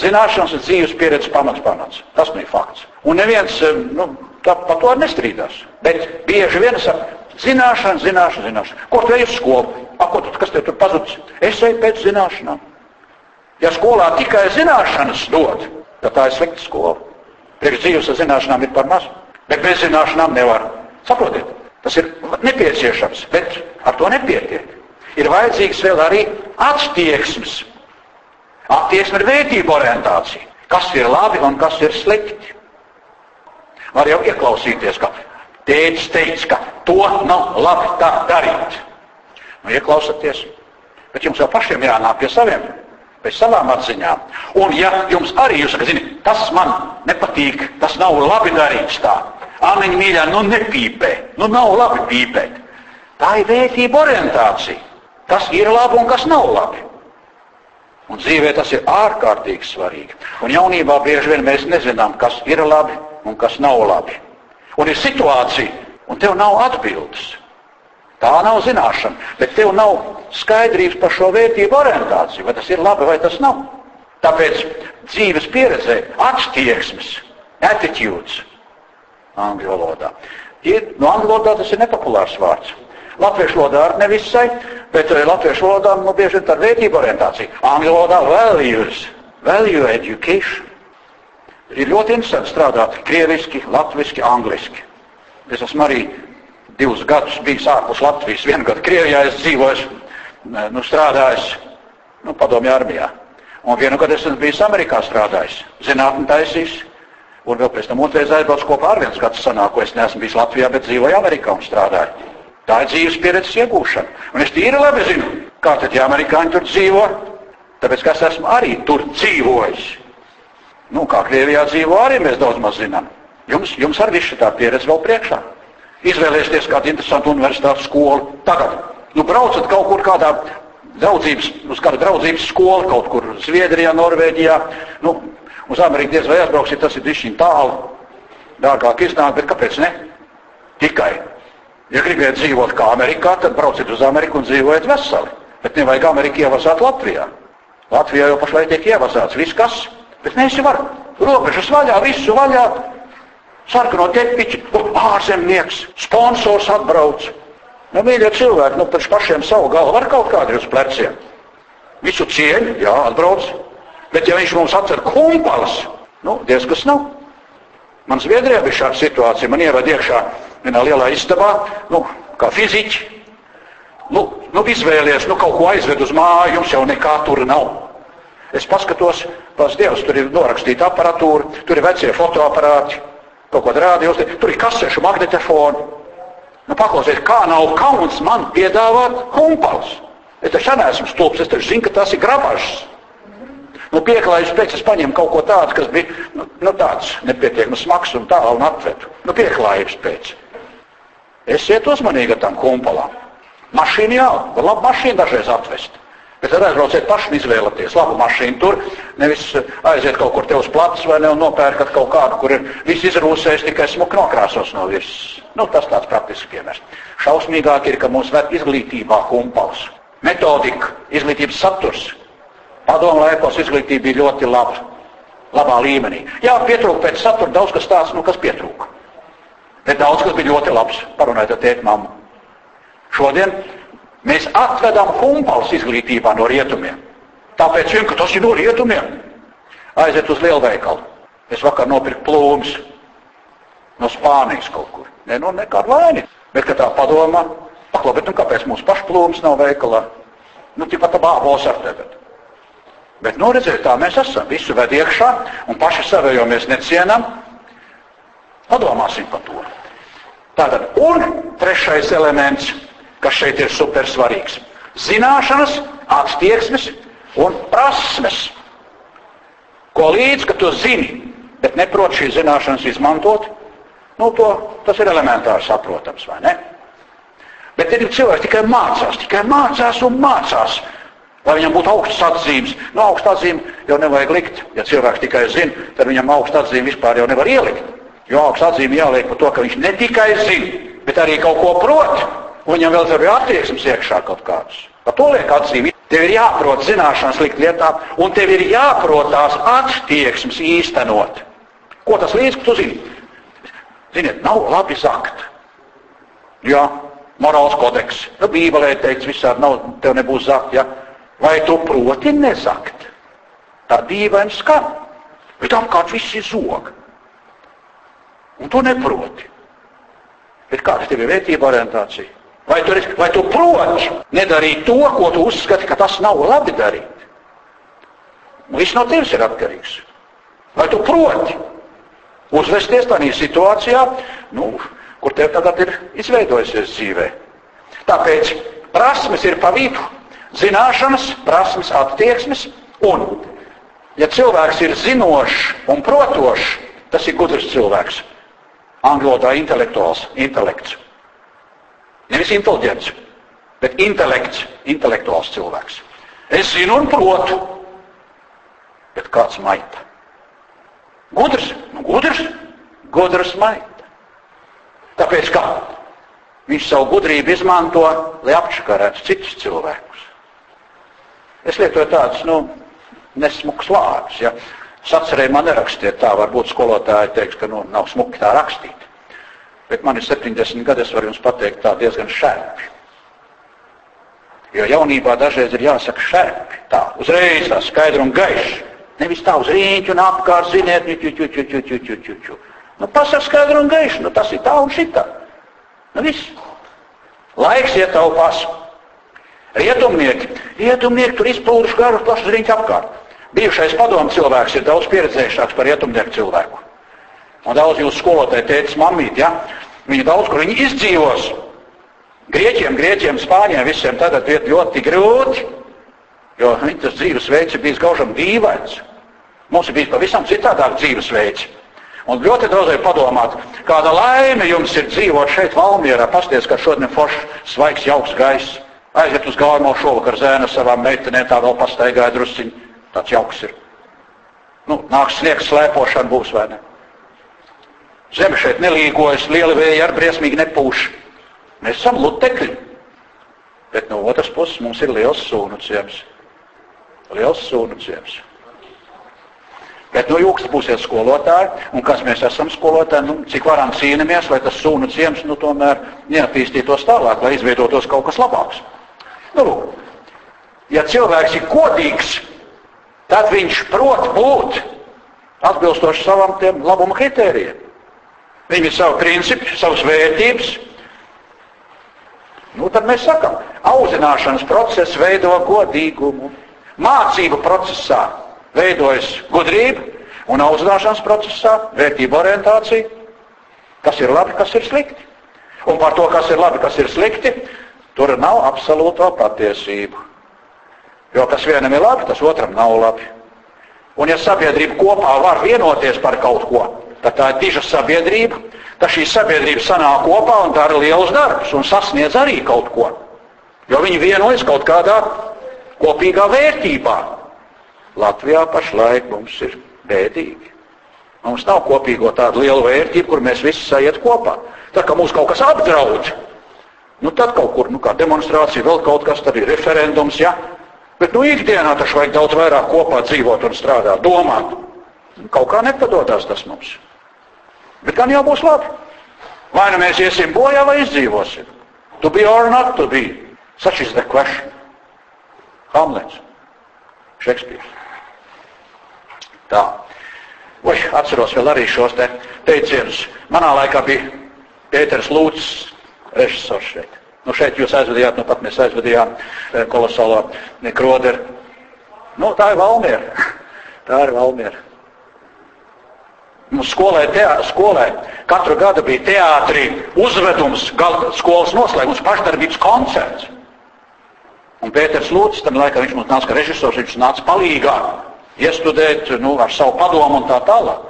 zināšanas ir dzīves pieredzes pamats pamats. Tas nu ir fakts. Un neviens nu, tā, par to nestrīdās. Bet bieži vien saka, zināšana, zināšana, zināšana. Ko tu ej uz skolu? A, ko tu, kas tev tur pazudis? Es eju pēc zināšanām. Ja skolā tikai zināšanas dod, tad tā ir slikta skola. Priekš dzīves ar zināšanām ir par maz, bet bez zināšanām nevar. Saprotiet, tas ir nepieciešams, bet ar to nepietiek. Ir vajadzīgs vēl arī attieksmes. Attieksme ir vērtība orientācija. Kas ir labi un kas ir slikti. Var jau ieklausīties, ka tēvs teica, ka to nav labi tā darīt. Nu, ieklausieties, bet jums jau pašiem jānāk pie saviem, pēc savām atziņām. Un ja jums arī jūs sakat, tas man nepatīk, tas nav labi darīts tā. Āmeņa mīļā, nu nepīpē, nu nav labi pīpēt. Tā ir vērtība orientācija. Kas ir labi un kas nav labi. Un dzīvē tas ir ārkārtīgi svarīgi. Un jaunībā bieži vien mēs nezinām, kas ir labi un kas nav labi. Un ir situācija, un tev nav atbildes. Tā nav zināšana, bet tev nav skaidrības par šo vērtību orientāciju, vai tas ir labi vai tas nav. Tāpēc dzīves pieredzē attieksmes, attitudes angļu valodā. Ir, no angļu valodā tas ir nepopulārs vārds. Latviešu valodā arī nevisai, bet latviešu valodā nu, bieži ir tā vērtība orientācija. Angļu valodā values, value education. Ir ļoti interesanti strādāt krieviski, latviski, angliski. Es esmu arī divus gadus bijis ārpus Latvijas. Vienu gadu Krievijā es dzīvoju, nu, strādājis nu, padomju armijā. Un vienu gadu es esmu bijis Amerikā strādājis, zinātnē taisījis. Un vēl pēc tam otrreiz aizbraucu kopā ar viens gads sanāk, ko es neesmu bijis Latvijā, bet dzīvoju Amerikā un strādāju. Tā ir dzīves pieredzes iegūšana. Un es tīri labi zinu, kā tad tie amerikāņi tur dzīvo, tāpēc, ka es esmu arī tur dzīvojis. Nu, kā Krievijā dzīvo, arī mēs daudz maz zinām. Jums, jums arī viss šī pieredze vēl priekšā izvēlēties kādu interesantu universitātes skolu. Tagad, nu, braucat kaut kur kādā draudzības, uz kādu draudzības skolu, kaut kur Zviedrijā, Norvēģijā, nu, uz Ameriku diez vai aizbrauksiet, tas ir dišķiņ tālu, dārgāk iznāk, bet kāpēc ne? Tikai. Ja gribiet dzīvot kā Amerikā, tad brauciet uz Ameriku un dzīvojiet veseli. Bet nevajag Ameriku ievazāt Latvijā. Latvijā jau pašlaik tiek ievazāts viss kas, bet mēs jau varam. Robežas vaļā, visu vaļā, sarkano tepiķi, ārzemnieks, sponsors atbrauc. Nu, mīļie cilvēki, nu, taču pašiem savu galvu var kaut kādi uz pleciem. Visu cieņu, jā, atbrauc. Bet ja viņš mums atcer kumpalas, nu, diez kas nav. Man Zviedrijā bija šāda situācija. Man ievada iekšā vienā lielā istabā, nu, kā fiziķi. Nu, nu izvēlies, nu kaut ko aizved uz māju, jums jau nekā tur nav. Es paskatos, pats Dievs, tur ir norakstīta aparatūra, tur ir vecie fotoaparāti, kaut ko rādījos, tur ir kasešu magnetofoni. Nu, paklausies, kā nav kauns man piedāvāt humpals. Es taču neesmu stulbs, es taču zinu, ka tas ir grabažs. Nu, pieklājības pēc es paņēmu kaut ko tādu, kas bija nu, nu, tāds nepietiekami smags un tālu un atvedu. Nu, pieklājības pēc. Esiet uzmanīgi ar tām humpalām. Mašīna jā, var labu mašīnu dažreiz atvest. Bet tad aizbrauciet paši un izvēlieties labu mašīnu tur, nevis aiziet kaut kur te uz plats vai ne un nopērkat kaut kādu, kur ir viss izrūsējis, tikai smuki nokrāsos no virsmas. Nu, tas tāds praktisks piemērs. Šausmīgāk ir, ka mums vēl izglītībā humpals. Metodika, izglītības saturs. Padomu laikos izglītība bija ļoti laba, labā līmenī. Jā, pietrūka pēc satura daudz kas tāds, nu kas pietrūka. Bet daudz kas bija ļoti labs. Parunājiet ar tēti mammu. Šodien mēs atvedam humpalus izglītībā no rietumiem. Tāpēc vien, ka tas ir no rietumiem. Aiziet uz lielveikalu. Es vakar nopirku plūmus no Spānijas kaut kur. Nē, nu nekāda vaina. Bet, kad tā padomā, paklāpēt, nu kāpēc mūsu pašu plūmus nav veikalā? Nu, tikpat bābos ar tevi. Bet, nu, redziet, tā mēs esam. Visu ved iekšā un paši savējo mēs necienam. Padomāsim par to. Tātad, un trešais elements kas šeit ir super svarīgs. Zināšanas, attieksmes un prasmes. Ko līdz, ka tu zini, bet neproti šīs zināšanas izmantot, nu, to, tas ir elementāri saprotams, vai ne? Bet ir cilvēki tikai mācās, tikai mācās un mācās. Lai viņam būtu augsts atzīmes. Nu, augsts atzīme jau nevajag likt. Ja cilvēks tikai zina, tad viņam augsts atzīme vispār jau nevar ielikt. Jo augsts atzīme jāliek par to, ka viņš ne tikai zina, bet arī kaut ko prot. Un viņam vēl ir attieksmes iekšā kaut kādas. Par to liek atzīmi. Tev ir jāprot zināšanas likt lietā, un tev ir jāprot tās attieksmes īstenot. Ko tas līdz, ka tu zini? Ziniet, nav labi zakt. Jā, morāls kodeks. Nu, Bībelē teikts visādi, nav, tev nebūs zakt, ja? Vai tu proti nezakt? Tā dīvaini skan. Bet apkārt viss ir zog. Un tu neproti. Bet kāda tev ir vērtība orientācija? Vai tu, vai tu proti nedarīt to, ko tu uzskati, ka tas nav labi darīt? Viss no tevis ir atkarīgs. Vai tu proti uzvesties tādā situācijā, nu, kur tev tagad ir izveidojusies dzīvē? Tāpēc prasmes ir pa vidu. Zināšanas, prasmes, attieksmes un, ja cilvēks ir zinošs un protošs, tas ir gudrs cilvēks. Angļu valodā intelektuāls, intelekts. Nevis inteliģents, bet intelekts, intelektuāls cilvēks. Es zinu un protu, bet kāds maita? Gudrs, nu gudrs, gudrs maita. Tāpēc kā? Viņš savu gudrību izmanto, lai apčakarētu citus cilvēkus. Es lietoju tādus, nu, nesmukus vārdus. Ja? Sacerēji man nerakstiet tā, varbūt skolotāji teiks, ka nu, nav smuki tā rakstīt. Bet man ir 70 gadi, es varu jums pateikt tā diezgan šērpi. Jo jaunībā dažreiz ir jāsaka šērpi, tā, uzreiz tā skaidri un gaiši. Nevis tā uz rīņķu un apkārt, ziniet, ķu, ķu, ķu, ķu, ķu, ķu, ķu, ķu. Nu, pasaka skaidri un gaiši, nu tas ir tā un šitā. Nu viss. Laiks ietaupās. Rietumnieki, rietumnieki tur izplūduši garus plašus riņķu apkārt. Bijušais padomu cilvēks ir daudz pieredzējušāks par rietumnieku cilvēku. Un daudz jūsu skolotāji teica, mamīt, ja? viņi daudz kur viņi izdzīvos. Grieķiem, grieķiem, spāņiem visiem tagad ir ļoti grūti, jo viņi tas dzīvesveids ir bijis gaužam dīvains. Mums ir bijis pavisam citādāk dzīvesveids. Un ļoti daudz ir padomāt, kāda laime jums ir dzīvot šeit Valmierā, pasties, ka šodien foršs, svaigs, jauks gaiss. Aiziet uz gājamo šovakar zēna savām meitenēm, tā vēl pastaigāja drusciņi. Tāds jauks ir. Nu, nāks sniegs slēpošana būs vai ne? Zeme šeit nelīgojas, liela vēja ar briesmīgi nepūš. Mēs esam lutekļi. Bet no otras puses mums ir liels sūnu ciems. Liels sūnu ciems. Bet no jūkas būsiet skolotāji, un kas mēs esam skolotāji, nu, cik varam cīnāmies, lai tas sūnu ciems nu, tomēr neattīstītos tālāk, lai izveidotos kaut kas labāks. Nu, lūk, ja cilvēks ir kodīgs, tad viņš prot būt atbilstoši savam tiem labuma kritērijiem. Viņam ir savi principi, savas vērtības. Nu, tad mēs sakam, audzināšanas process veido godīgumu. Mācību procesā veidojas gudrība un audzināšanas procesā vērtība orientācija. Kas ir labi, kas ir slikti. Un par to, kas ir labi, kas ir slikti, tur nav absolūto patiesību. Jo kas vienam ir labi, tas otram nav labi. Un ja sabiedrība kopā var vienoties par kaut ko, tad tā ir diža sabiedrība, tad šī sabiedrība sanāk kopā un dara lielus darbus un sasniedz arī kaut ko. Jo viņi vienojas kaut kādā kopīgā vērtībā. Latvijā pašlaik mums ir bēdīgi. Mums nav kopīgo tādu lielu vērtību, kur mēs visi sajiet kopā. Tā kā mūs kaut kas apdraud, nu tad kaut kur, nu kā demonstrācija, vēl kaut kas, tad ir referendums, ja? Bet nu ikdienā taču vajag daudz vairāk kopā dzīvot un strādāt, domāt. Kaut kā nepadodas tas mums. Bet gan jau būs labi. Vai nu mēs iesim bojā vai izdzīvosim? To be or not to be. Such is the question. Hamlets. Šekspīrs. Tā. Oi, atceros vēl arī šos te teicienus. Manā laikā bija Pēters Lūcis, režisors šeit. Nu, šeit jūs aizvedījāt, nu pat mēs aizvedījām eh, kolosālo nekroderu. Nu, tā ir Valmiera. Tā ir Valmiera. Mums skolē, teā, skolē katru gadu bija teātrī uzvedums, gal, skolas noslēgums, pašdarbības koncerts. Un Pēters Lūcis, tam laikam viņš mums nāca kā režisors, viņš nāca palīgā, iestudēt nu, ar savu padomu un tā tālāk.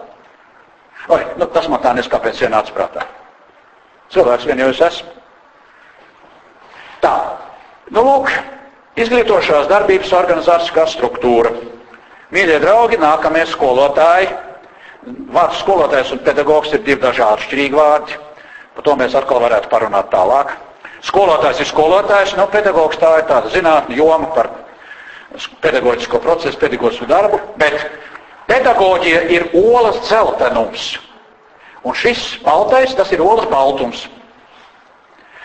Oi, nu, tas man tā neskāpēc ienāca prātā. Cilvēks vien jau es esmu. Tā, nu lūk, izglītošās darbības organizāciskā struktūra. Mīļie draugi, nākamie skolotāji Vārds skolotājs un pedagogs ir divi dažādi atšķirīgi vārdi. Par to mēs atkal varētu parunāt tālāk. Skolotājs ir skolotājs, nu, pedagogs tā ir tāda zinātne joma par pedagoģisko procesu, pedagoģisku darbu, bet pedagoģija ir olas celtenums. Un šis baltais, tas ir olas baltums.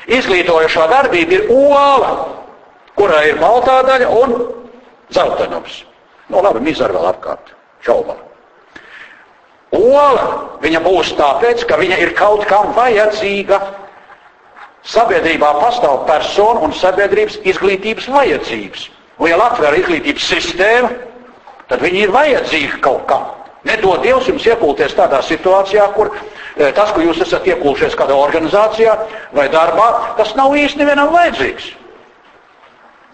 Izglītojošā darbība ir ola, kurā ir baltā daļa un zeltenums. Nu, labi, mizar vēl apkārt, šaubām. Ola viņa būs tāpēc, ka viņa ir kaut kam vajadzīga. Sabiedrībā pastāv personu un sabiedrības izglītības vajadzības. Un ja Latvijā ir izglītības sistēma, tad viņi ir vajadzīgi kaut kam. Nedod Dievs jums iekulties tādā situācijā, kur tas, ko jūs esat iekulšies kādā organizācijā vai darbā, tas nav īsti nevienam vajadzīgs.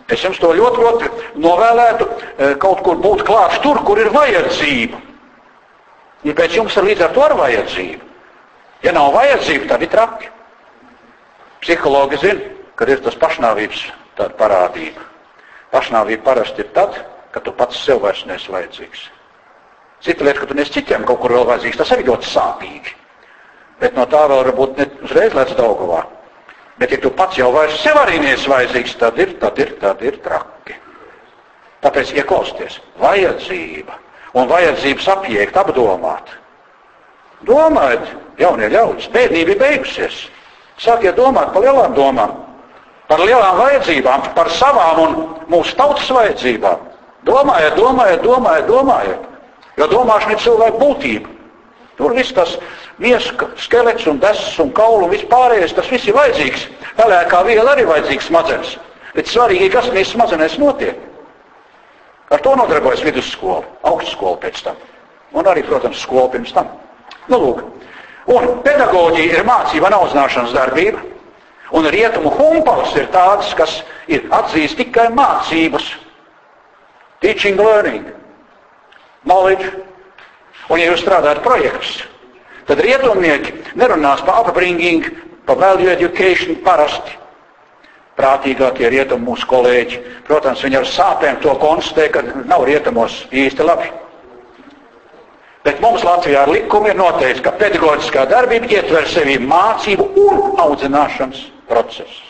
Es jums to ļoti, ļoti novēlētu e, kaut kur būt klāt tur, kur ir vajadzība. Ja pēc jums ir līdz ar to ar vajadzību. Ja nav vajadzība, tad ir traki. Psihologi zina, kad ir tas pašnāvības parādība. Pašnāvība parasti ir tad, kad tu pats sev vairs neesi vajadzīgs. Cita lieta, ka tu neesi citiem kaut kur vēl vajadzīgs, tas arī ļoti sāpīgi. Bet no tā vēl varbūt ne uzreiz lēc Daugavā. Bet ja tu pats jau vairs sev arī neesi vajadzīgs, tad ir, tad ir, tad ir traki. Tāpēc ieklausties. Vajadzība un vajadzības apjēgt, apdomāt. Domājiet, jaunie ļaudis, bērnība ir beigusies. Sākiet domāt par lielām domām, par lielām vajadzībām, par savām un mūsu tautas vajadzībām. Domājiet, domājiet, domājiet, domājiet. Jo domāšana ir cilvēka būtība. Tur viss tas miesa skelets un desis un kaulu un viss pārējais, tas viss ir vajadzīgs. Pelēkā viela arī vajadzīgs smadzenes. Bet svarīgi, kas mēs smadzenēs notiek. Ar to nodarbojas vidusskola, augstskola pēc tam. Un arī, protams, skola pirms tam. Nu, lūk. Un pedagoģija ir mācība un audzināšanas darbība. Un rietumu humpalas ir tādas, kas ir atzīst tikai mācības. Teaching, learning, knowledge. Un ja jūs strādājat projektus, tad rietumnieki nerunās par upbringing, par value education parasti prātīgākie rietumu mūsu kolēģi. Protams, viņi ar sāpēm to konstatē, ka nav rietumos īsti labi. Bet mums Latvijā ar likumu ir noteikts, ka pedagoģiskā darbība ietver sevi mācību un audzināšanas procesu.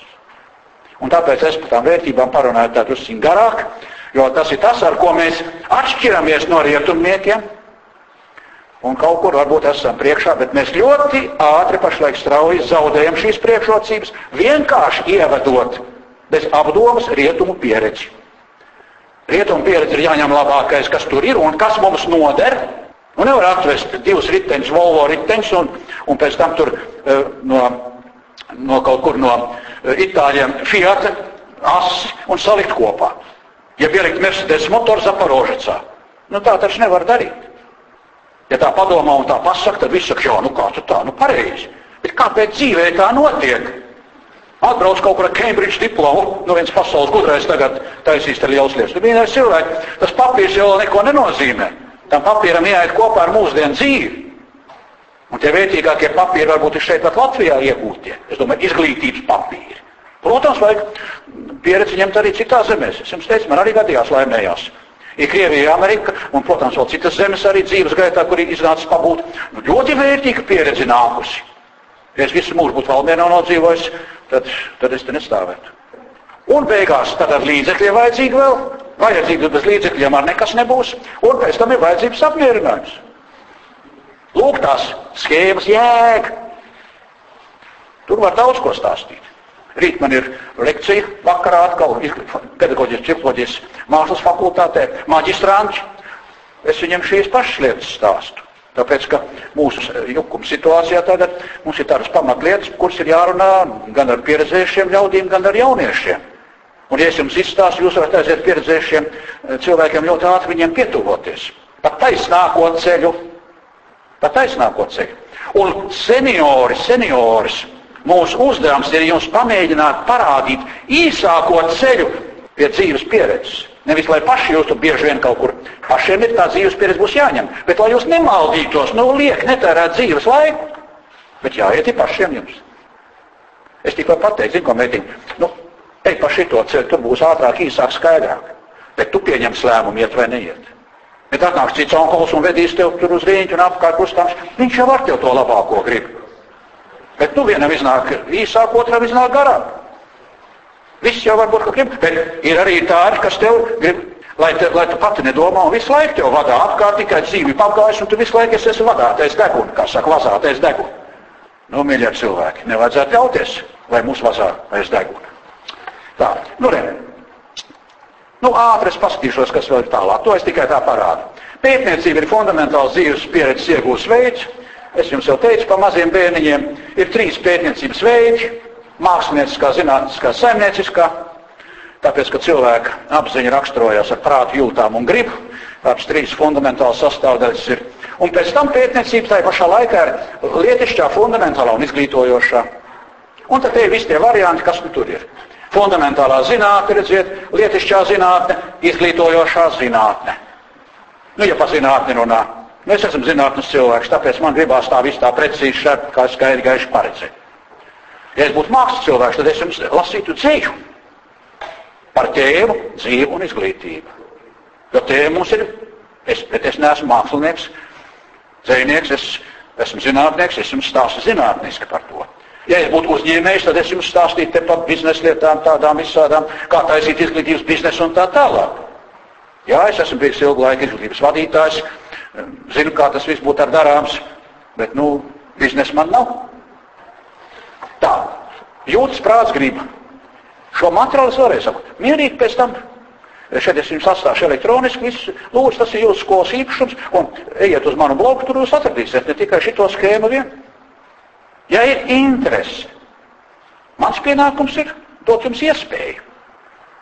Un tāpēc es par tām vērtībām parunāju tā drusciņ garāk, jo tas ir tas, ar ko mēs atšķiramies no rietumniekiem. Un kaut kur varbūt esam priekšā, bet mēs ļoti ātri pašlaik strauji zaudējam šīs priekšrocības, vienkārši ievedot bez apdomas rietumu pieredzi. Rietumu pieredzi ir jāņem labākais, kas tur ir un kas mums noder. Nu, nevar atvest divus riteņus, Volvo riteņus un, un pēc tam tur uh, no, no kaut kur no uh, itāļiem Fiat asi un salikt kopā. Ja pielikt Mercedes motoru Zaporožicā, nu tā taču nevar darīt. Ja tā padomā un tā pasaka, tad viss saka, jā, nu kā tu tā, nu pareizi. Bet kāpēc dzīvē tā notiek? Atbrauc kaut kur ar Cambridge diplomu, nu viens pasaules gudrais tagad taisīs te liels lietas. Nu vienais cilvēks, tas papīrs jau neko nenozīmē. Tam papīram jāiet kopā ar mūsdienu dzīvi. Un tie vērtīgākie papīri varbūt ir šeit pat Latvijā iegūtie. Es domāju, izglītības papīri. Protams, vajag pieredzi ņemt arī citās zemēs. Es jums teicu, man arī gadījās laimējās. Ir Krievija, Amerika un, protams, vēl citas zemes arī dzīves gaitā, kur ir iznācis pabūt. Nu, ļoti vērtīga pieredze nākusi. Ja es visu mūžu būtu Valmienā nodzīvojis, tad, tad es te nestāvētu. Un beigās tad ar līdzekļiem vajadzīgi vēl. Vajadzīgi bez līdzekļiem ar nekas nebūs. Un pēc tam ir vajadzības apmierinājums. Lūk, tās schēmas jēga. Tur var daudz ko stāstīt. Rīt man ir lekcija vakarā atkal pedagoģijas psiholoģijas mākslas fakultātē, maģistranči. Es viņam šīs pašas lietas stāstu. Tāpēc, ka mūsu jukuma situācijā tagad mums ir tādas pamatlietas, kuras ir jārunā gan ar pieredzējušiem ļaudīm, gan ar jauniešiem. Un, ja es jums izstāstu, jūs varat aiziet pieredzējušiem eh, cilvēkiem ļoti ātri viņiem pietuvoties. Pat taisnāko ceļu. Pat taisnāko ceļu. Un seniori, senioris, mūsu uzdevums ir jums pamēģināt parādīt īsāko ceļu pie dzīves pieredzes. Nevis, lai paši jūs tur bieži vien kaut kur pašiem ir tā dzīves pieredze būs jāņem, bet lai jūs nemaldītos, nu liek netērēt dzīves laiku, bet jāiet ir pašiem jums. Es tikai pateiktu, zinu, ko mēģinu, nu, ej pa šito ceļu, tur būs ātrāk, īsāk, skaidrāk, bet tu pieņems lēmumu, iet vai neiet. Bet atnāks cits onkols un vedīs tev tur uz rīņķu un apkārt uzstāms, viņš jau ar tev to labāko grib. Bet nu vienam iznāk īsāk, otram iznāk garāk. Viss jau varbūt, ka grib, bet ir arī tādi, kas tev grib, lai, te, lai tu pati nedomā un visu laiku tev vadā apkārt tikai dzīvi apgājis un tu visu laiku esi vadātais deguni, kā saka, vazātais deguni. Nu, mīļie cilvēki, nevajadzētu ļauties, lai mūs vazātais deguni. Tā, nu, re. Nu, ātri es paskatīšos, kas vēl ir tālāk. To es tikai tā parādu. Pētniecība ir fundamentāls dzīves pieredzes iegūs veids. Es jums jau teicu par maziem bērniņiem. Ir trīs pētniecības veidi mākslinieckā, zinātniskā, saimnieciskā, tāpēc, ka cilvēka apziņa raksturojas ar prātu, jūtām un gribu. Tāpēc trīs fundamentālas sastāvdaļas ir. Un pēc tam pētniecība tajā pašā laikā ir lietišķā, fundamentālā un izglītojošā. Un tad ir visi tie varianti, kas nu tur ir. Fundamentālā zinātne, redziet, lietišķā zinātne, izglītojošā zinātne. Nu, ja pa zinātni runā, nu, es esmu zinātnes cilvēks, tāpēc man gribās tā viss tā precīzi šeit, kā skaidri gaiši paredzēt. Ja es būtu mākslas cilvēks, tad es jums lasītu dzīvu par tēmu, dzīvi un izglītību. Jo tēma mums ir, es, bet es neesmu mākslinieks, dzēnieks, es esmu zinātnieks, es jums stāstu zinātniski par to. Ja es būtu uzņēmējs, tad es jums stāstītu par biznesa lietām, tādām visādām, kā taisīt izglītības biznesu un tā tālāk. Jā, es esmu bijis ilgu laiku izglītības vadītājs, zinu, kā tas viss būtu ar darāms, bet, nu, biznesa man nav. Tā, jūtas prāts grib. Šo materiālu es vēlreiz saku. Mierīgi pēc tam. Šeit es jums atstāšu elektroniski, visu, lūdzu, tas ir jūsu skolas īpašums, un ejiet uz manu blogu, tur jūs atradīsiet ne tikai šito skēmu vien. Ja ir interese, mans pienākums ir dot jums iespēju.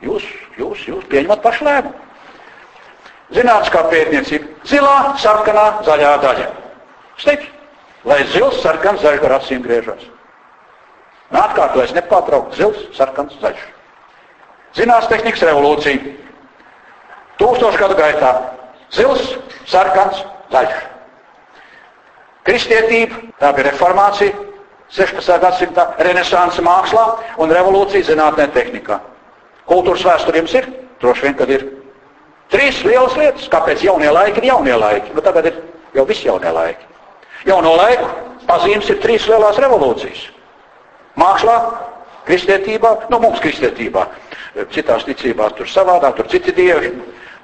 Jūs, jūs, jūs pieņemat pašu lēmumu. Zinātniskā pētniecība. Zilā, sarkanā, zaļā daļa. Steigts, lai zils, sarkans, zaļš ar acīm griežas. Un atkārtojas nepārtraukti zils, sarkans, zaļš. Zinās tehnikas revolūcija. Tūkstošu gadu gaitā zils, sarkans, zaļš. Kristietība, tā bija reformācija, 16. gadsimta renesansa mākslā un revolūcija zinātnē tehnikā. Kultūras vēsture jums ir? Droši vien, kad ir. Trīs lielas lietas. Kāpēc jaunie laiki ir jaunie laiki? Nu, tagad ir jau visi jaunie laiki. Jauno laiku pazīmes ir trīs lielās revolūcijas. Mākslā, kristietībā, nu mums kristietībā, citās ticībās tur savādāk, tur citi dievi,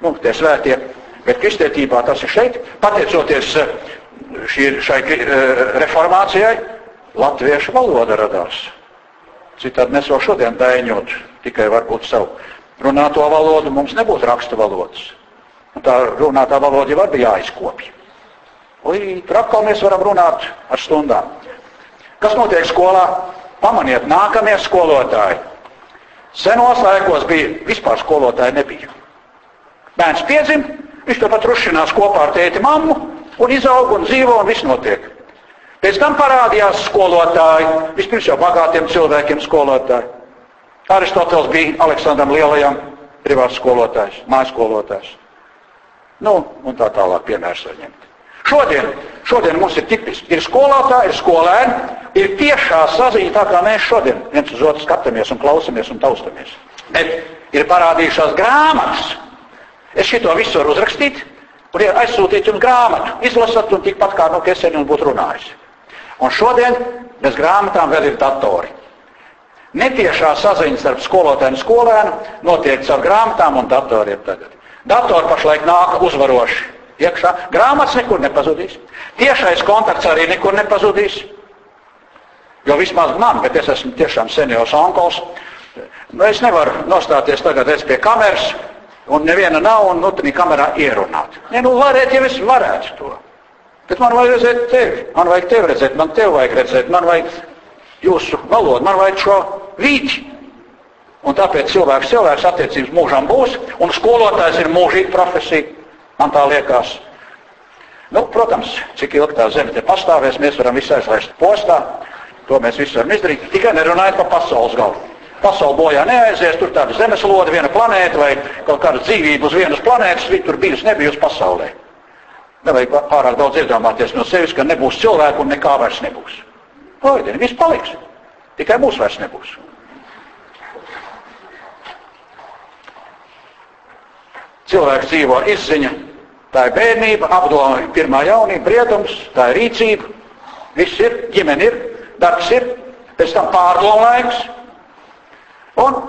nu tie svētie, bet kristietībā tas ir šeit, pateicoties eh, šī, šai eh, reformācijai, latviešu valoda radās. Citādi mēs vēl šodien daiņot tikai varbūt savu runāto valodu, mums nebūtu raksta valodas. Un tā runātā valoda jau arī jāizkopja. Tur atkal mēs varam runāt ar stundām. Kas notiek skolā? Pamaniet, nākamie skolotāji. Senos laikos bija vispār skolotāji nebija. Bērns piedzim, viņš to pat rušinās kopā ar tēti mammu un izaug un dzīvo un viss notiek. Pēc tam parādījās skolotāji, vispirms jau bagātiem cilvēkiem skolotāji. Aristoteles bija Aleksandram Lielajam privāts skolotājs, mājas skolotājs. Nu, un tā tālāk piemērs var ņemt. Šodien, šodien mums ir tipiski. Ir skolotāji, ir skolēni, ir tiešā saziņa tā kā mēs šodien viens uz otru skatāmies un klausamies un taustamies. Bet ir parādījušās grāmatas. Es šito visu varu uzrakstīt un aizsūtīt jums grāmatu. Izlasat un tikpat kā no Keseni un būtu runājis. Un šodien bez grāmatām vēl ir datori. Netiešā saziņa starp skolotāju un skolēnu notiek caur grāmatām un datoriem tagad. Datori pašlaik nāk uzvaroši iekšā. Grāmatas nekur nepazudīs. Tiešais kontakts arī nekur nepazudīs. Jo vismaz man, bet es esmu tiešām seniors onkols, nu, es nevaru nostāties tagad es pie kameras, un neviena nav, un nu, tā kamerā ierunāt. Ne, nu, varētu, ja es varētu to. Bet man vajag redzēt tevi, man vajag tevi redzēt, man tevi vajag redzēt, man vajag jūsu valodu, man vajag šo vīķi. Un tāpēc cilvēks cilvēks attiecības mūžam būs, un skolotājs ir mūžīga profesija. Man tā liekas. Nu, protams, cik ilgi tā zeme te pastāvēs, mēs varam visu aizlaist postā. To mēs visi varam izdarīt. Tikai nerunājot par pasaules galu. Pasaule bojā neaizies, tur tāda zemeslode, viena planēta vai kaut kāda dzīvība uz vienas planētas, viņa tur bijusi nebijusi pasaulē. Nevajag pārāk daudz iedomāties no sevis, ka nebūs cilvēku un nekā vairs nebūs. Oidien, viss paliks. Tikai mūs vairs nebūs. Cilvēks dzīvo izziņa, Tā ir bērnība, apdoma pirmā jaunība, briedums, tā ir rīcība. Viss ir, ģimene ir, darbs ir, pēc tam pārdomu laiks. Un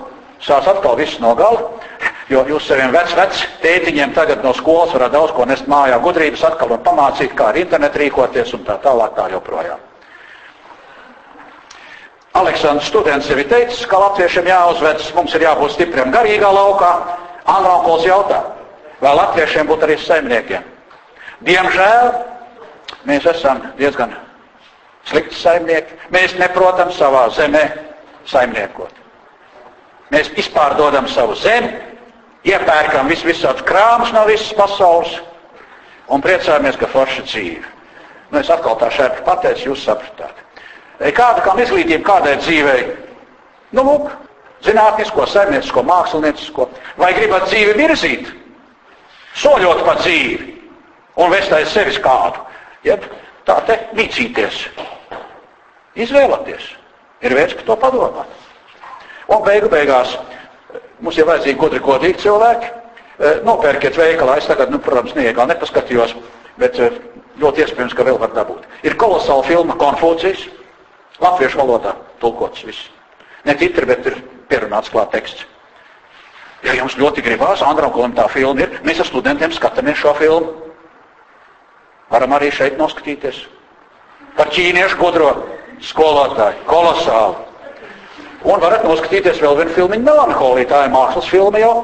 sās atkal viss no gala. Jo jūs saviem vec, vec tētiņiem tagad no skolas varat daudz ko nest mājā, gudrības atkal un pamācīt, kā ar internetu rīkoties un tā tālāk tā joprojām. Aleksandrs students jau ir teicis, ka latviešiem jāuzvedas, mums ir jābūt stipriem garīgā laukā. Anraukols jautā, Vai latviešiem būtu arī saimniekiem? Diemžēl mēs esam diezgan slikti saimnieki. Mēs neprotam savā zemē saimniekot. Mēs izpārdodam savu zemi, iepērkam visu visādus krāmus no visas pasaules un priecājamies, ka forša dzīve. Nu, es atkal tā šeit pateicu, jūs sapratāt. Kāda kam izglītība kādai dzīvei? Nu, lūk, zinātnisko, saimniecisko, māksliniecisko. Vai gribat dzīvi virzīt? soļot pa dzīvi un vest aiz sevis kādu. Jeb tā te mīcīties. Izvēlēties. Ir vērts par to padomāt. Un beigu beigās mums ir vajadzīgi gudri godīgi cilvēki. E, nopērkiet veikalā. Es tagad, nu, protams, neiegal nepaskatījos, bet e, ļoti iespējams, ka vēl var dabūt. Ir kolosāla filma Konfūcijas. Latviešu valodā tulkots viss. Ne titri, bet ir pierunāts klāt teksts. Ja jums ļoti gribās, Andraukolim tā filma ir, mēs ar studentiem skatāmies šo filmu. Varam arī šeit noskatīties. Par ķīniešu gudro skolotāju. Kolosāli. Un varat noskatīties vēl vienu filmu Melanholija. Tā ir mākslas filma jau,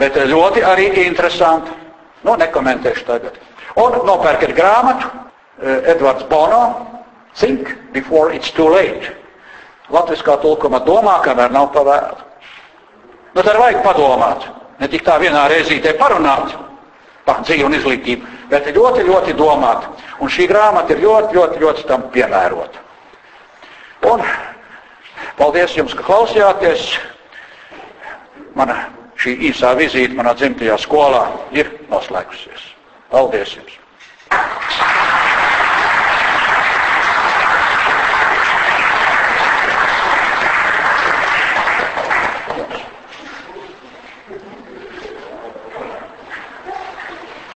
bet ļoti arī interesanti. Nu, nekomentēšu tagad. Un nopērkat grāmatu eh, Edvards Bono, Think before it's too late. Latviskā tulkuma domā, kamēr nav pavēlu. Nu, tad vajag padomāt. Ne tik tā vienā reizītē parunāt par dzīvi un izglītību, bet ļoti, ļoti domāt. Un šī grāmata ir ļoti, ļoti, ļoti tam piemērota. Un paldies jums, ka klausījāties. Mana šī īsā vizīte manā dzimtajā skolā ir noslēgusies. Paldies jums!